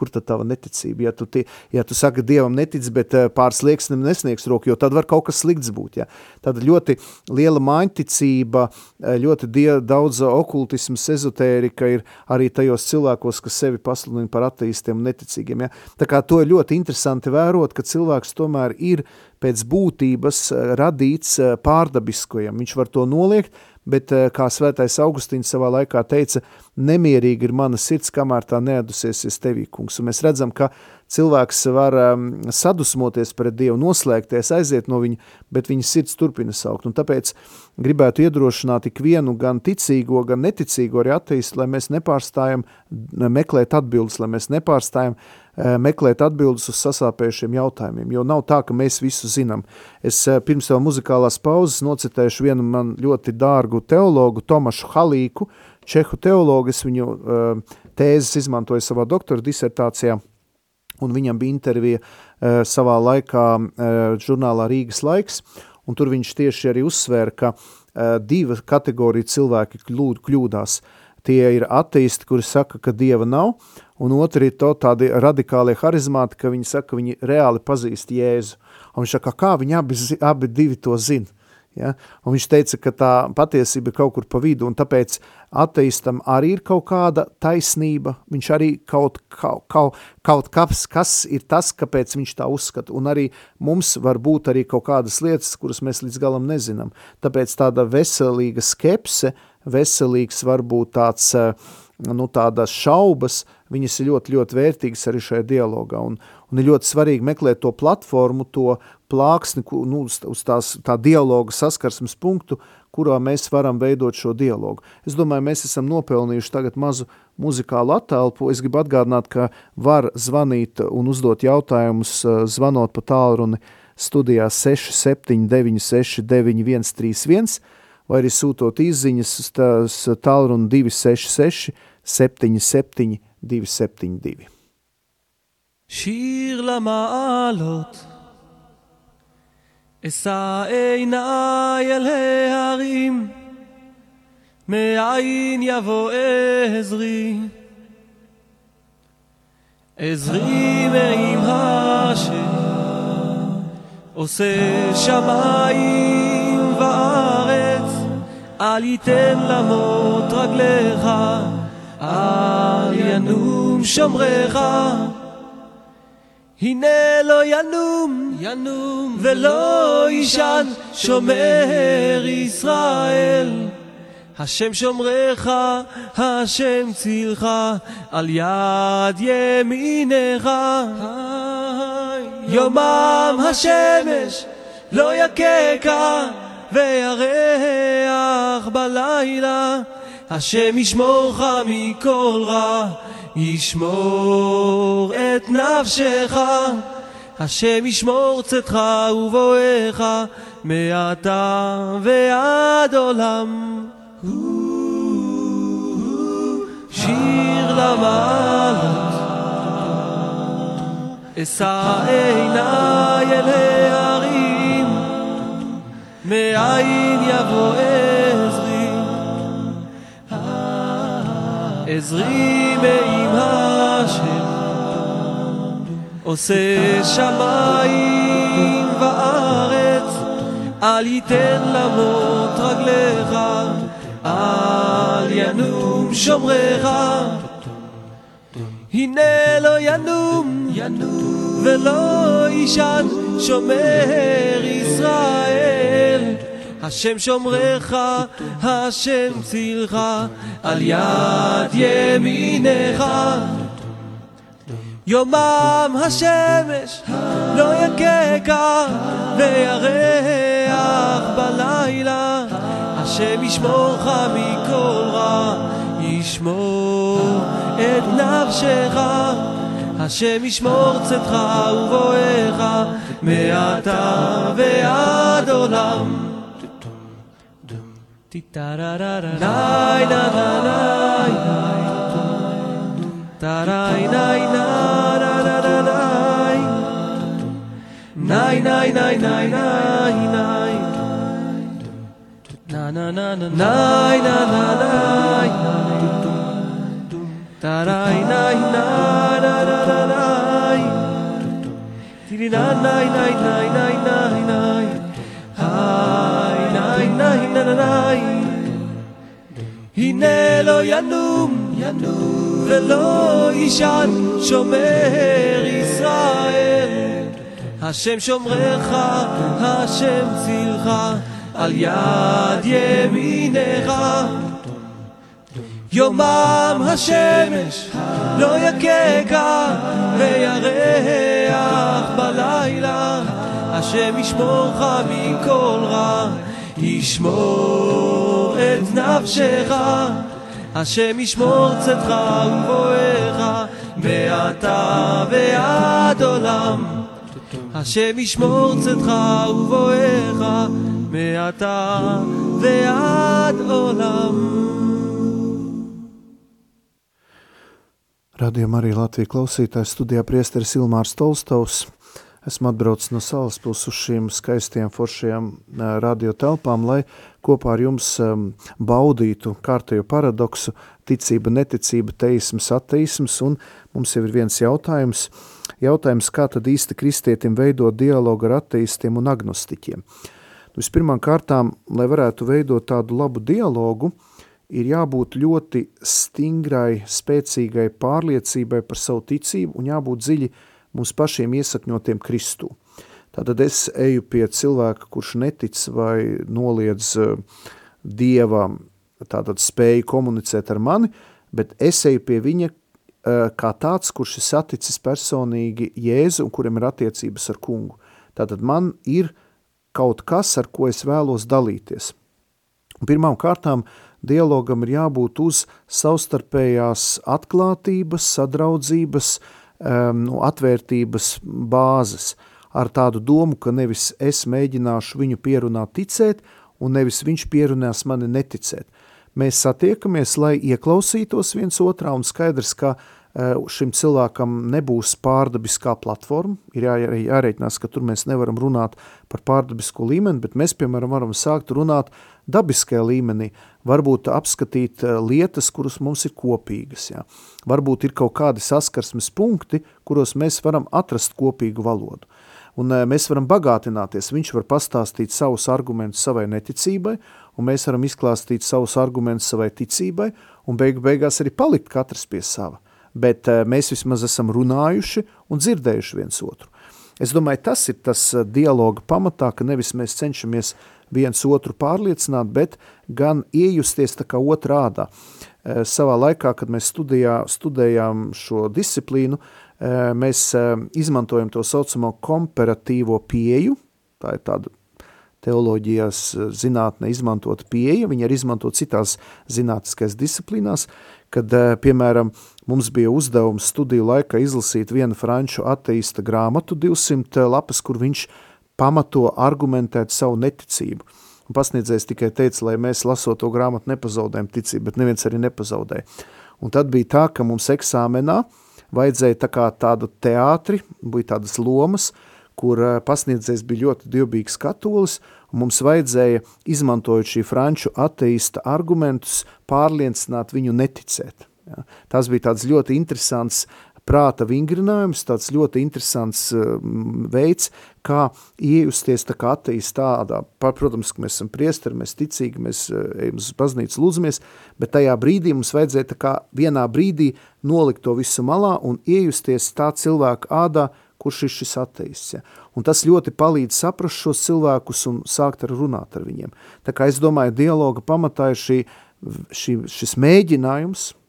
kur tad tava neticība? Ja tu, tie, ja tu saki, Dievam netic, bet eh, pāris lieksnim nesniegs roku, jo tad var kaut kas slikts būt. Ja? Tad ļoti liela mainticība, eh, ļoti die, daudz okultisms, ezotērika ir arī tajos cilvēkos, kas sevi pasludina par ateistiem un neticīgiem. Ja? Tā kā to ir ļoti interesanti vērot, ka cilvēks tomēr ir pēc būtības eh, radīts pārdabiskojam. Viņš var to noliegt, bet kā svētais Augustīns savā laikā teica, nemierīgi ir mana sirds, kamēr tā neadusies tevī, kungs. Un mēs redzam, ka cilvēks var um, sadusmoties pret Dievu, noslēgties, aiziet no viņa, bet viņa sirds turpina saukt. Un tāpēc gribētu iedrošināt ikvienu gan ticīgo, gan neticīgo arī attīst, lai mēs nepārstājam meklēt atbildes, lai mēs nepārstājam uh, meklēt atbildes uz sasāpējušiem jautājumiem, jo nav tā, ka mēs visu zinām. Es uh, pirms vēl muzikālās pauzes nocitēšu vienu man ļoti dārgu teologu, Tomašu Halīku, čehu teologu, es viņu uh, tēzes izmantoju savā doktora disertācijā, un viņam bija intervija savā laikā žurnālā Rīgas laiks, un tur viņš tieši arī uzsvēra, ka diva kategorija cilvēki kļūd, kļūdās. Tie ir ateisti, kuri saka, ka Dieva nav, un otri ir to tādi radikālie harizmāti, ka viņi saka, ka viņi reāli pazīst Jēzu. Un viņš saka, kā viņi abi, abi divi to zina. Ja? Un viņš teica, ka tā patiesība ir kaut kur pa vidu, un tāpēc ateistam arī ir kaut kāda taisnība, viņš arī kaut, kaut, kaut, kaut kas, kas ir tas, kāpēc viņš tā uzskata, un arī mums var būt arī kaut kādas lietas, kuras mēs līdz galam nezinām. Tāpēc tāda veselīga skepse, veselīgs varbūt tāds, nu tādas šaubas, viņas ir ļoti, ļoti vērtīgas arī šajā dialogā, un, un ir ļoti svarīgi meklēt to platformu, to plāksni, nu, uz, uz tās, tā dialoga saskarsmes punktu, kurā mēs varam veidot šo dialogu. Es domāju, mēs esam nopelnījuši tagad mazu muzikālu attelpu. Es gribu atgādināt, ka var zvanīt un uzdot jautājumus, eh, zvanot pa tālruni studijā 679 131, vai arī sūtot izziņas uz tālruni 266 77 272. שיר למעלות אשא עיניי אל ההרים, מאין יבוא עזרי. עזרי השם, עושה שמיים וארץ, אל ייתן למות רגליך, אל ינום שומרך. הנה לא ינום, ינום ולא יישן שומר ישראל. השם שומרך, השם צילך, על יד ימינך. יומם השמש לא יככה, וירח בלילה. השם ישמורך מכל רע. ישמור את נפשך, השם ישמור צאתך ובואך, מעתה ועד עולם. שיר למעלות, אשא עיניי אל ההרים, מאין יבוא עזרי. עזרי מעם השם, עושה שמיים וארץ, אל ייתן למות רגליך, אל ינום שומרך. הנה לא ינום ולא יישן שומר ישראל. השם שומרך, השם צילך, על יד ימינך. יומם השמש לא יככה, וירח בלילה. השם ישמורך מכל רע, ישמור את נפשך. השם ישמור צאתך ובואך, מעתה ועד עולם. Nine, nine, nine, nine, nine. הנה לא ינום, ינום ולא יישן שומר ישראל. השם שומרך, השם צילך, על יד ימינך. יומם השמש לא יככה וירח בלילה השם ישמורך מכל רע ישמור את נפשך השם ישמור צאתך ובואך מעתה ועד עולם השם ישמור צאתך ובואך מעתה ועד עולם Radījumā arī Latvijas klausītājs studijā priesteris Ilmārs Tolstovs. Esmu atbraucis no salas puses uz šīm skaistiem, foršajām radiotelpām, lai kopā ar jums um, baudītu kārtējo paradoksu, ticība, neticība, teisms, ateisms, un mums jau ir viens jautājums. Jautājums, kā tad īsti kristietim veidot dialogu ar ateistiem un agnostiķiem? Nu, vispirmām kārtām, lai varētu veidot tādu labu dialogu, uh, ir jābūt ļoti stingrai, spēcīgai pārliecībai par savu ticību un jābūt dziļi mums pašiem iesakņotiem Kristū. Tātad es eju pie cilvēka, kurš netic vai noliedz uh, Dievam, tātad spēju komunicēt ar mani, bet es eju pie viņa uh, kā tāds, kurš ir saticis personīgi Jēzu un kuriem ir attiecības ar kungu. Tātad man ir kaut kas, ar ko es vēlos dalīties. Pirmām kārtām dialogam ir jābūt uz savstarpējās atklātības, sadraudzības, um, atvērtības bāzes, ar tādu domu, ka nevis es mēģināšu viņu pierunāt ticēt, un nevis viņš pierunās mani neticēt. Mēs satiekamies, lai ieklausītos viens otrā, un skaidrs, ka šim cilvēkam nebūs pārdabiskā platforma, ir jā, jārēķinās, ka tur mēs nevaram runāt par pārdabisko līmeni, bet mēs, piemēram, varam sākt runāt dabiskajā līmenī, varbūt apskatīt eh, lietas, kuras mums ir kopīgas. Jā. Varbūt ir kaut kādi saskarsmes punkti, kuros mēs varam atrast kopīgu valodu. Un eh, mēs varam bagātināties, viņš var pastāstīt savus argumentus savai neticībai, un mēs varam izklāstīt savus argumentus savai ticībai, un beigu beigās arī palikt katrs pie sava. Bet eh, mēs vismaz esam runājuši un dzirdējuši viens otru. Es domāju, tas ir tas dialoga pamatā, ka nevis mēs cenšamies viens otru pārliecināt, bet gan iejusties tā kā otrādā. Eh, savā laikā, kad mēs studijā, studējām šo disciplīnu, eh, mēs eh, izmantojam to saucamo komparatīvo pieju, tā ir tāda teoloģijās zinātne izmantota pieeja, viņa ir izmantot citās zinātniskais disciplīnās, kad, piemēram, mums bija uzdevums studiju laikā izlasīt vienu franču ateista grāmatu 200 lapas, kur viņš pamato argumentēt savu neticību. Un pasniedzējs tikai teica, lai mēs lasot to grāmatu nepazaudējam ticību, bet neviens arī nepazaudēja. Un tad bija tā, ka mums eksāmenā vajadzēja tā kā tādu teātri, bija tādas lomas, kur eh, pasniedzējs bija ļoti dievbīgs katolis, un mums vajadzēja, izmantojot šī franču ateista argumentus, pārliecināt viņu neticēt. Ja. Tas bija tāds ļoti interesants prāta vingrinājums, tāds ļoti interesants uh, veids, kā iejusties tā kā ateis tādā. Protams, ka mēs esam priesteri, mēs ticīgi, mēs uh, ejam uz baznīcu lūdzamies, bet tajā brīdī mums vajadzēja tā kā vienā brīdī nolikt to visu malā un iejusties tā cilvēka ādā, kurš ir šis ateists. Ja. Un tas ļoti palīdz saprast šos cilvēkus un sākt ar runāt ar viņiem. Tā kā es domāju, dialoga pamatā ir šī, šī, šis mēģinājums –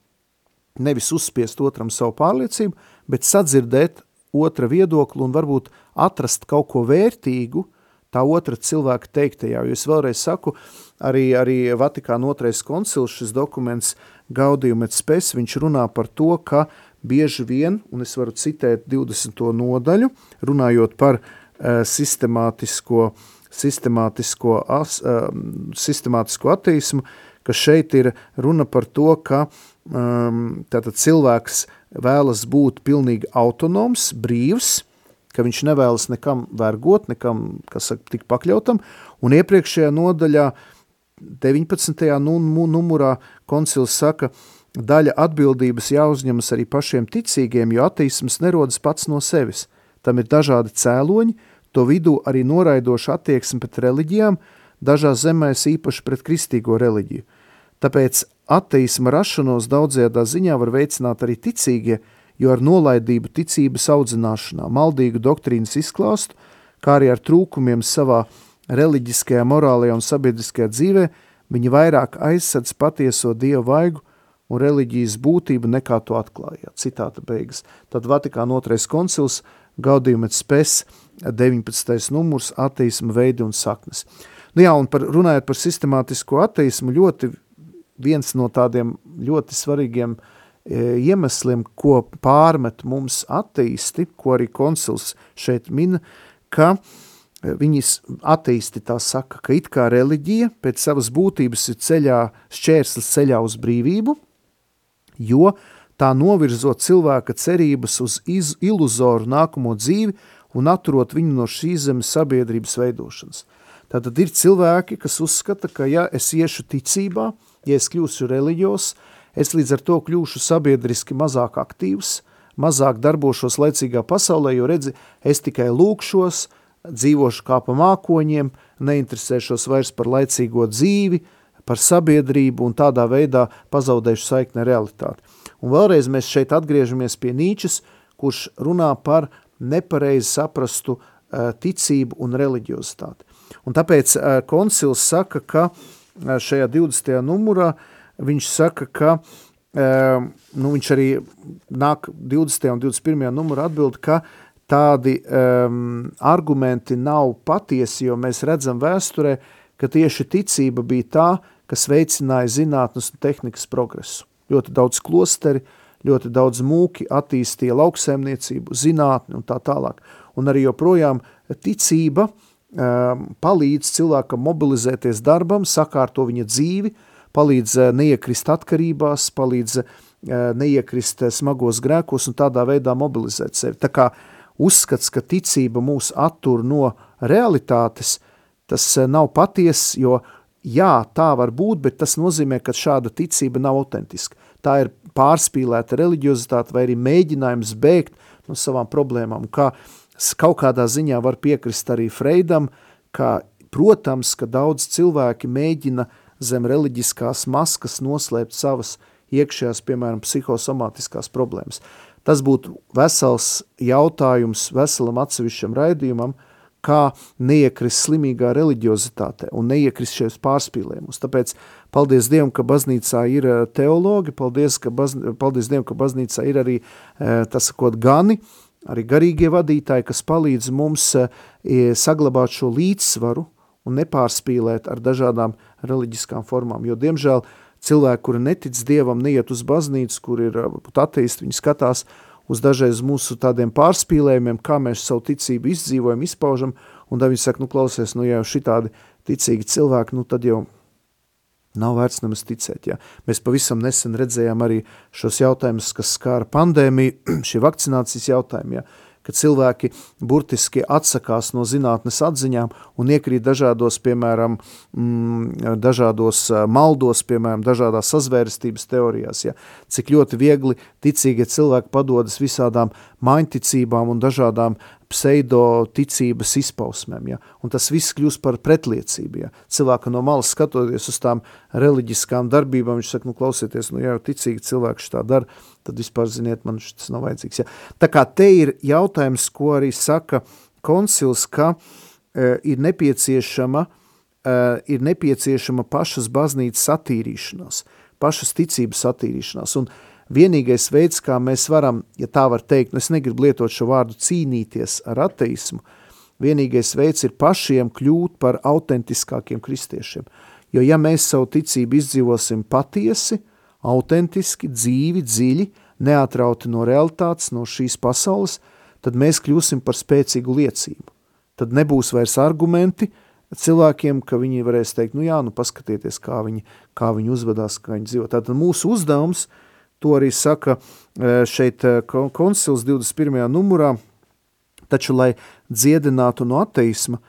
nevis uzspiest otram savu pārliecību, bet sadzirdēt otra viedokli un varbūt atrast kaut ko vērtīgu tā otra cilvēka teiktajā. Jo es vēlreiz saku, arī, arī Vatikāna otrais koncils, šis dokuments Gaudium et Spes, viņš runā par to, ka bieži vien, un es varu citēt 20. nodaļu, runājot par uh, sistemātisko, sistemātisko, as, uh, sistemātisko ateismu, ka šeit ir runa par to, ka uh, tātad cilvēks vēlas būt pilnīgi autonoms, brīvs, ka viņš nevēlas nekam vergot, nekam, kas saka, tik pakļautam, un iepriekšējā nodaļā 19. numurā koncils saka, daļa atbildības jāuzņemas arī pašiem ticīgiem, jo ateisms nerodas pats no sevis. Tam ir dažādi cēloņi, to vidū arī noraidoša attieksme pret reliģijām, dažās zemēs īpaši pret kristīgo reliģiju. Tāpēc ateisma rašanos daudzajā ziņā var veicināt arī ticīgie, jo ar nolaidību ticības audzināšanā, maldīgu doktrīnas izklāstu, kā arī ar trūkumiem savā reliģiskajā, morālajā un sabiedriskajā dzīvē, viņi vairāk aizsadz patieso dievu vaigu un reliģijas būtību, nekā to atklājāt. Citāta beigas. Tad Vatikāna otrais koncils, Gaudium et Spes, 19. numurs, ateisma veidi un saknes. Nu jā, un par, runājot par sistemātisko ateismu, ļoti viens no tādiem ļoti svarīgiem e, iemesliem, ko pārmet mums ateisti, ko arī koncils šeit min, ka e, viņas ateisti tā saka, ka it kā reliģija pēc savas būtības ir ceļā, šķērslis ceļā uz brīvību, jo tā novirzot cilvēka cerības uz iz, iluzoru nākamo dzīvi un atturot viņu no šīs zemes sabiedrības veidošanas. Tātad ir cilvēki, kas uzskata, ka ja es iešu ticībā, ja es kļūšu reliģijos, es līdz ar to kļūšu sabiedriski mazāk aktīvs, mazāk darbošos laicīgā pasaulē, jo redzi, es tikai lūkšos, dzīvošu kā pa mākoņiem, neinteresēšos vairs par laicīgo dzīvi, par sabiedrību un tādā veidā pazaudēšu saikni realitāti. Un vēlreiz mēs šeit atgriežamies pie Nīčes, kurš runā par nepareizi saprastu uh, ticību un reliģiozitāti. Un tāpēc uh, koncils saka, ka uh, šajā 20. numurā viņš saka, ka uh, nu, viņš arī nāk 20. un 21. numurā atbild, ka tādi um, argumenti nav patiesi, jo mēs redzam vēsturē, ka tieši ticība bija tā, kas veicināja zinātnes un tehnikas progresu. Ļoti daudz klosteri, ļoti daudz mūki attīstīja lauksēmniecību, zinātni un tā tālāk. Un arī joprojām ticība um, palīdz cilvēkam mobilizēties darbam, sakārto viņa dzīvi, palīdz uh, neiekrist atkarībās, palīdz uh, neiekrist uh, smagos grēkos un tādā veidā mobilizēt sevi. Tā kā uzskats, ka ticība mūs attur no realitātes, tas uh, nav paties, jo jā, tā var būt, bet tas nozīmē, ka šāda ticība nav autentiska. Tā ir pārspīlēta reliģiozitāte vai arī mēģinājums bēgt no savām problēmām. Kā kaut kādā ziņā var piekrist arī Freidam, ka, protams, ka daudz cilvēki mēģina zem reliģiskās maskas noslēpt savas iekšējās, piemēram, psihosomātiskās problēmas. Tas būtu vesels jautājums veselam atsevišķam raidījumam, uh, kā neiekrist slimīgā reliģiozitātē un neiekrist šajos pārspīlējumus. Tāpēc paldies Dievam, ka baznīcā ir eh, teologi, paldies, ka baz, paldies Dievam, ka baznīcā ir arī, eh, tas sakot, gani, arī garīgie vadītāji, kas palīdz mums eh, saglabāt šo līdzsvaru un nepārspīlēt ar dažādām reliģiskām formām, jo, diemžēl, cilvēki, kuri netic Dievam, neiet uz baznīcu, kur ir ateisti, viņi skatās uz dažreiz mūsu tādiem pārspīlējumiem, kā mēs savu ticību izdzīvojam, izpaužam, un tad viņi saka, nu klausies, nu ja jau šitādi ticīgi cilvēki, nu tad jau nav vērts nemaz ticēt. Ja. Mēs pavisam nesen redzējām arī šos jautājumus, kas skāra pandēmiju, šie vakcinācijas jautājumi, ja ka cilvēki burtiski atsakās no zinātnes atziņām un iekrīt dažādos, piemēram, mm, dažādos maldos, piemēram, dažādās sazvērstības teorijās. Ja. Cik ļoti viegli ticīgie cilvēki padodas visādām mainticībām un dažādām pseido ticības izpausmēm, ja? un tas viss kļūst par pretliecību, ja? cilvēka no malas skatoties uz tām reliģiskām darbībām, viņš saka, nu klausieties, nu jau ticīgi cilvēks tā dara, tad vispār, ziniet, man tas nav vajadzīgs, ja? Tā kā te ir jautājums, ko arī saka koncils, ka e, ir nepieciešama, e, ir nepieciešama pašas baznīcas attīrīšanās, pašas ticības attīrīšanās, un vienīgais veids, kā mēs varam, ja tā var teikt, nu es negribu lietot šo vārdu cīnīties ar ateismu, vienīgais veids ir pašiem kļūt par autentiskākiem kristiešiem. Jo ja mēs savu ticību izdzīvosim patiesi, autentiski, dzīvi, dziļi, neatrauti no realitātes, no šīs pasaules, tad mēs kļūsim par spēcīgu liecību. Tad nebūs vairs argumenti cilvēkiem, ka viņi varēs teikt, nu jā, nu paskatieties, kā viņi, kā viņi uzvedās, kā viņi dzīvo. Tātad mūsu uzdevums – To arī saka e, šeit e, koncils 21. numurā, taču, lai dziedinātu no ateisma,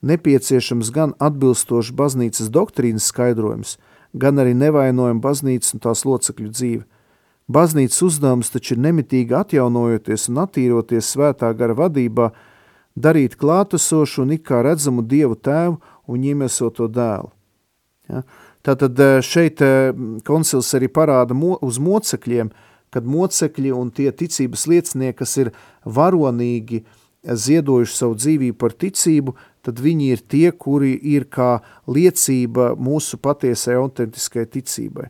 nepieciešams gan atbilstoši baznīcas doktrīnas skaidrojums, gan arī nevainojama baznīcas un tās locekļu dzīve. Baznīcas uzdevums taču ir nemitīgi atjaunojoties un attīroties svētā gara vadībā, darīt klātesošu un it kā redzamu Dievu tēvu un iemesoto dēlu. Ja? Tātad eh, šeit eh, koncils arī parāda mo, uz mocekļiem, kad mocekļi un tie ticības liecinieki, kas ir varonīgi ziedojuši savu dzīvību par ticību, tad viņi ir tie, kuri ir kā liecība mūsu patiesai autentiskai ticībai.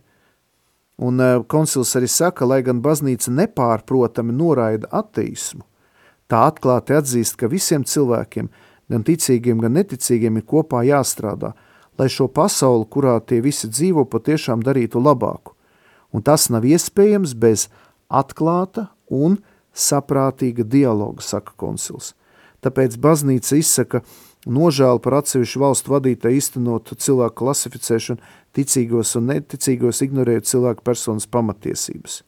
Un uh, koncils arī saka, lai gan baznīca nepārprotami noraida ateismu, tā atklāti atzīst, ka visiem cilvēkiem, gan ticīgiem, gan neticīgiem, ir kopā jāstrādā, lai šo pasauli, kurā tie visi dzīvo, patiešām darītu labāku. Un tas nav iespējams bez atklāta un saprātīga dialoga, saka koncils. Tāpēc baznīca izsaka nožēlu par atsevišķu valstu vadītāju iztenot cilvēku klasificēšanu ticīgos un neticīgos, ignorējot cilvēku personas pamatiesības.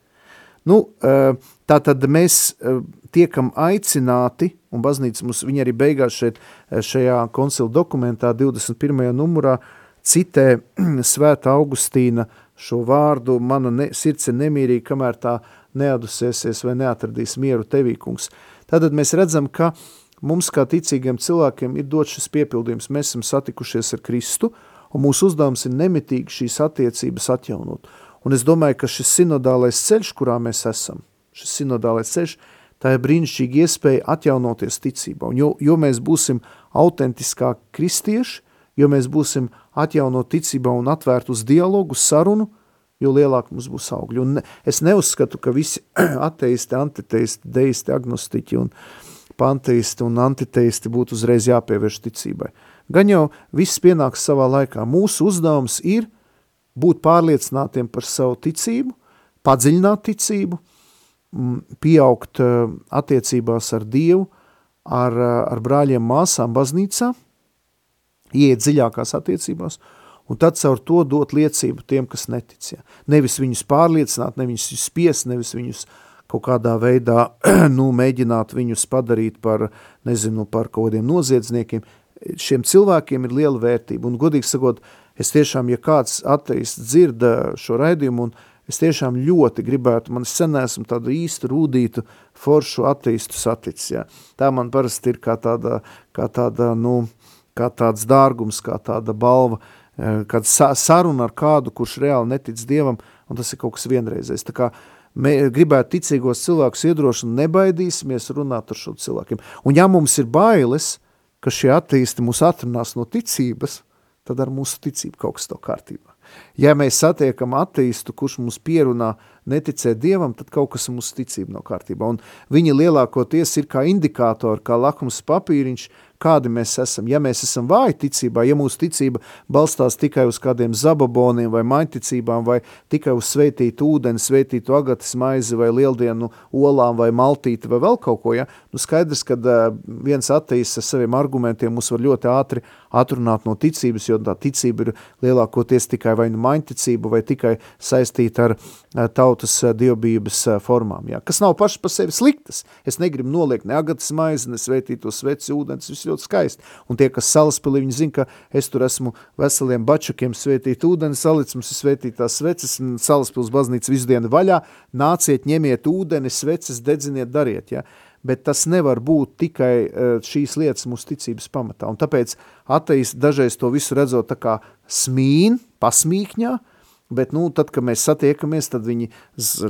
Nu, eh, tā tad mēs eh, tiekam aicināti, un baznīca mums, viņa arī beigās šeit, eh, šajā koncila dokumentā 21. numurā citē svēta Augustīna šo vārdu, mana ne, sirds ir nemierīga, kamēr tā neadusēsies vai neatradīs mieru tevīkungs. Tātad mēs redzam, ka mums kā ticīgiem cilvēkiem ir dot šis piepildījums. Mēs esam satikušies ar Kristu, un mūsu uzdevums ir nemitīgi šīs attiecības atjaunot. Un es domāju, ka šis sinodālais ceļš, kurā mēs esam, šis sinodālais ceļš, tā ir brīnišķīga iespēja atjaunoties ticībā. Un jo, jo mēs būsim autentiskāki kristieši, jo mēs būsim atjaunot ticībā un atvērt uz dialogu, sarunu, jo lielāk mums būs augļi. Un es neuzskatu, ka visi ateisti, antiteisti, deisti, agnostiķi un panteisti un antiteisti būtu uzreiz jāpievērš ticībai. Gan jau viss pienāks savā laikā. Mūsu uzdevums ir būt pārliecinātiem par savu ticību, padziļināt ticību, pieaugt attiecībās ar Dievu, ar, ar brāļiem māsām baznīcā, ieiet dziļākās attiecībās – un tad caur to dot liecību tiem, kas netic. Ja. Nevis viņus pārliecināt, nevis viņus spiest, nevis viņus kaut kādā veidā nu, mēģināt viņus padarīt par, nezinu, par kaut kādiem noziedzniekiem. Šiem cilvēkiem ir liela vērtība, un godīgi sakot, es tiešām, ja kāds ateists dzirda šo raidījumu, un es tiešām ļoti gribētu, man sen esmu tādu īstu rūdītu foršu ateistu saticis, ja. tā man parasti ir kā tāda, kā tāda, nu, kā tāds dārgums, kā tāda balva, uh, kad saruna ar kādu, kurš reāli netic Dievam, un tas ir kaut kas vienreizējs. Tā kā mē, gribētu ticīgos cilvēkus iedrošināt, nebaidīsimies runāt ar šo cilvēkiem. Un ja mums ir bailes, ka šie attīsti mūs atrunās no ticības, tad ar mūsu ticību kaut kas to kārtībā. Ja mēs satiekam attīstu, kurš mums pierunā neticēt Dievam, tad kaut kas mūsu ticība nav kārtībā. Un viņi lielākoties ir kā indikātori, kā lakums papīriņš, kādi mēs esam. Ja mēs esam vāji ticībā, ja mūsu ticība balstās tikai uz kādiem zababoniem vai mainticībām, vai tikai uz sveitītu ūdeni, sveitītu agatas maizi vai lieldienu olām vai maltīti vai vēl kaut ko, ja? nu skaidrs, ka viens ateis ar saviem argumentiem mūs var ļoti ātri atrunāt no ticības, jo tā ticība ir lielākoties tikai vai nu mainticība vai tikai saistīta ar uh, tautas uh, dievbības uh, formām, ja? kas nav paši pa sevi sliktas. Es negribu noliekt ne agatas maizi, ne sveitīto sveci ūdens, viss ļoti skaisti. Un tie, kas salaspilī, viņi zina, ka es tur esmu veseliem bačakiem svētīt ūdeni, salic mums ir svētītās sveces, salaspils baznīca visu dienu vaļā, nāciet, ņemiet ūdeni, sveces, dedziniet, dariet, ja? bet tas nevar būt tikai šīs lietas mūsu ticības pamatā. Un tāpēc ateis dažreiz to visu redzot tā kā smīn, pasmīkņā, Bet, nu, tad, kad mēs satiekamies, tad viņi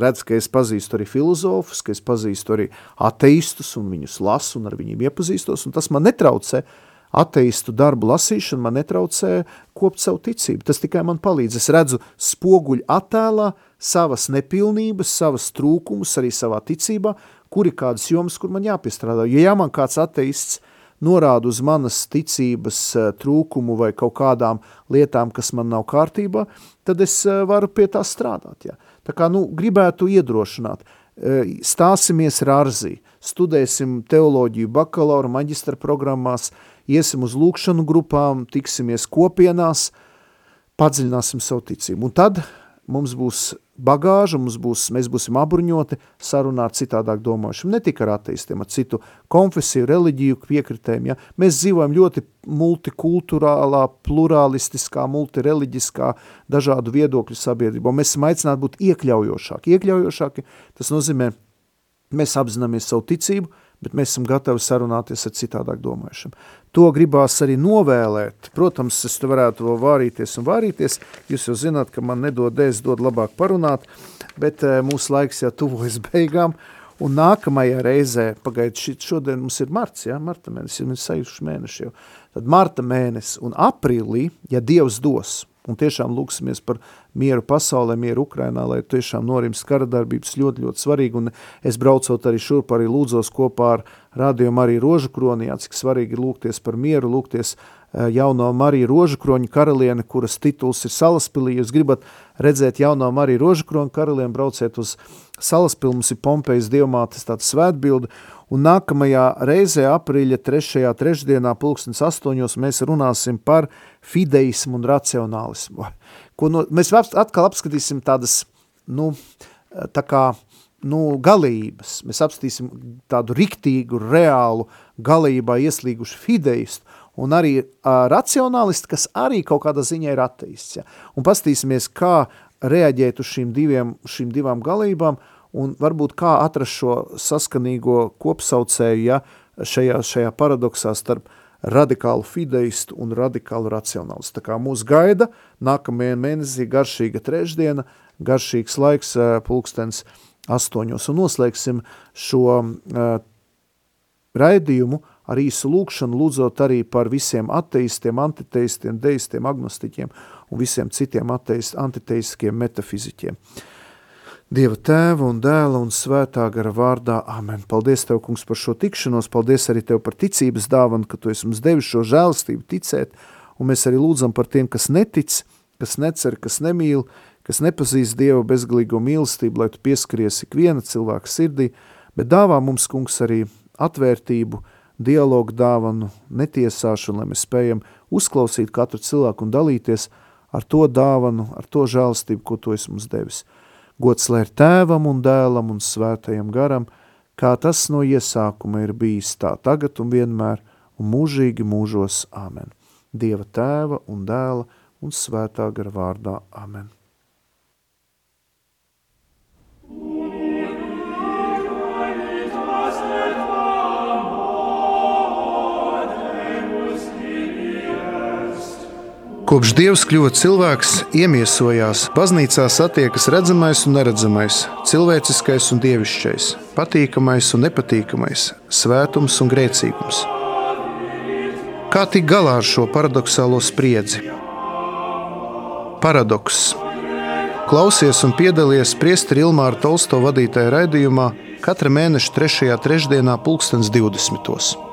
redz, ka es pazīstu arī filozofus, ka es pazīstu arī ateistus un viņus lasu un ar viņiem iepazīstos, un tas man netraucē ateistu darbu lasīšanu, man netraucē kopt savu ticību. Tas tikai man palīdz. Es redzu spoguļu attēlā savas nepilnības, savas trūkumus arī savā ticībā, kuri kādas jomas, kur man jāpiestrādā. Ja man kāds ateists – norāda uz manas ticības eh, trūkumu vai kaut kādām lietām, kas man nav kārtībā, tad es eh, varu pie tā strādāt. Jā. Tā kā nu, gribētu iedrošināt, eh, stāsimies rārzī, studēsim teoloģiju bakalaura, maģistra programmās, iesim uz lūkšanu grupām, tiksimies kopienās, padziļināsim savu ticību. Un tad mums būs bagāža, mums būs, mēs būsim apbruņoti sarunā ar citādāk domājušiem, ne tikai ar ateistiem, ar citu konfesiju, reliģiju piekritēm. Ja? Mēs dzīvojam ļoti multikulturālā, pluralistiskā, multireliģiskā, dažādu viedokļu sabiedrībā. Mēs esam aicināti būt iekļaujošāki. Iekļaujošāki, tas nozīmē, mēs apzināmies savu ticību, bet mēs esam gatavi sarunāties ar citādāk domājušiem. To gribās arī novēlēt. Protams, es te varētu vēl vārīties un vārīties. Jūs jau zināt, ka man nedod dēs, dod labāk parunāt, bet e, mūsu laiks jau tuvojas beigām. Un nākamajā reizē, pagaid, šodien mums ir marts, ja, marta mēnesis, ir sajuši mēneši jau. Tad marta mēnesis un aprīlī, ja Dievs dos, un tiešām lūksimies par mieru pasaulē, mieru Ukrainā, lai tiešām norims kara darbības ļoti, ļoti svarīgi, un es braucot arī šurp arī lūdzos kopā ar rādījumu arī Rožu kronijā, cik svarīgi lūgties par mieru, lūgties eh, jauno Mariju Rožukroņu karalieni, kuras tituls ir Salaspilī. Jūs gribat redzēt jauno Mariju Rožukroņu karalieni, brauciet uz Salaspili, mums ir Pompejas dievmātes tāda svētbilde, un nākamajā reizē aprīļa trešajā trešdienā pulkstens astoņos mēs runāsim par fideismu un racionālismu. Ko no, mēs atkal apskatīsim tādas, nu, tā kā, nu, galības. Mēs apskatīsim tādu riktīgu, reālu galībā ieslīgušu fideistu un arī uh, racionālisti, kas arī kaut kādā ziņā ir ateists. Ja? Un pastīsimies, kā reaģēt uz šīm, diviem, šīm divām galībām un varbūt kā atrast šo saskanīgo kopsaucēju ja, šajā, šajā paradoksā starp radikālu fideistu un radikālu racionālistu. Tā kā mūs gaida nākamajā mēnesī garšīga trešdiena, garšīgs laiks pulkstens astoņos un noslēgsim šo uh, raidījumu ar īsu lūkšanu, lūdzot arī par visiem ateistiem, antiteistiem, deistiem, agnostiķiem un visiem citiem ateist, antiteistiskiem metafiziķiem. Dieva tēva un dēla un svētā gara vārdā. Amen. Paldies Tev, kungs, par šo tikšanos. Paldies arī Tev par ticības dāvanu, ka Tu esi mums devis šo žēlistību ticēt. Un mēs arī lūdzam par tiem, kas netic, kas necer, kas nemīl, kas nepazīst Dieva bezgalīgo mīlestību, lai Tu pieskaries ikviena cilvēka sirdī, bet dāvā mums, kungs, arī atvērtību, dialogu dāvanu, netiesāšanu, lai mēs spējam uzklausīt katru cilvēku un dalīties ar to dāvanu, ar to žēlistību, ko Tu esi mums devis. Gods lai ir tēvam un dēlam un svētajam garam, kā tas no iesākuma ir bijis tā tagad un vienmēr un mūžīgi mūžos. Āmen. Dieva tēva un dēla un svētā gara vārdā. Amen. Kopš Dievs kļuva cilvēks, iemiesojās, baznīcā satiekas redzamais un neredzamais, cilvēciskais un dievišķais, patīkamais un nepatīkamais, svētums un grēcīgums. Kā tikt galā ar šo paradoxālo spriedzi? Paradoks. Klausies un piedalies Priesteri Ilmāra Tolsto vadītajā raidījumā katra mēneša 3. trešdienā pulkstens 20.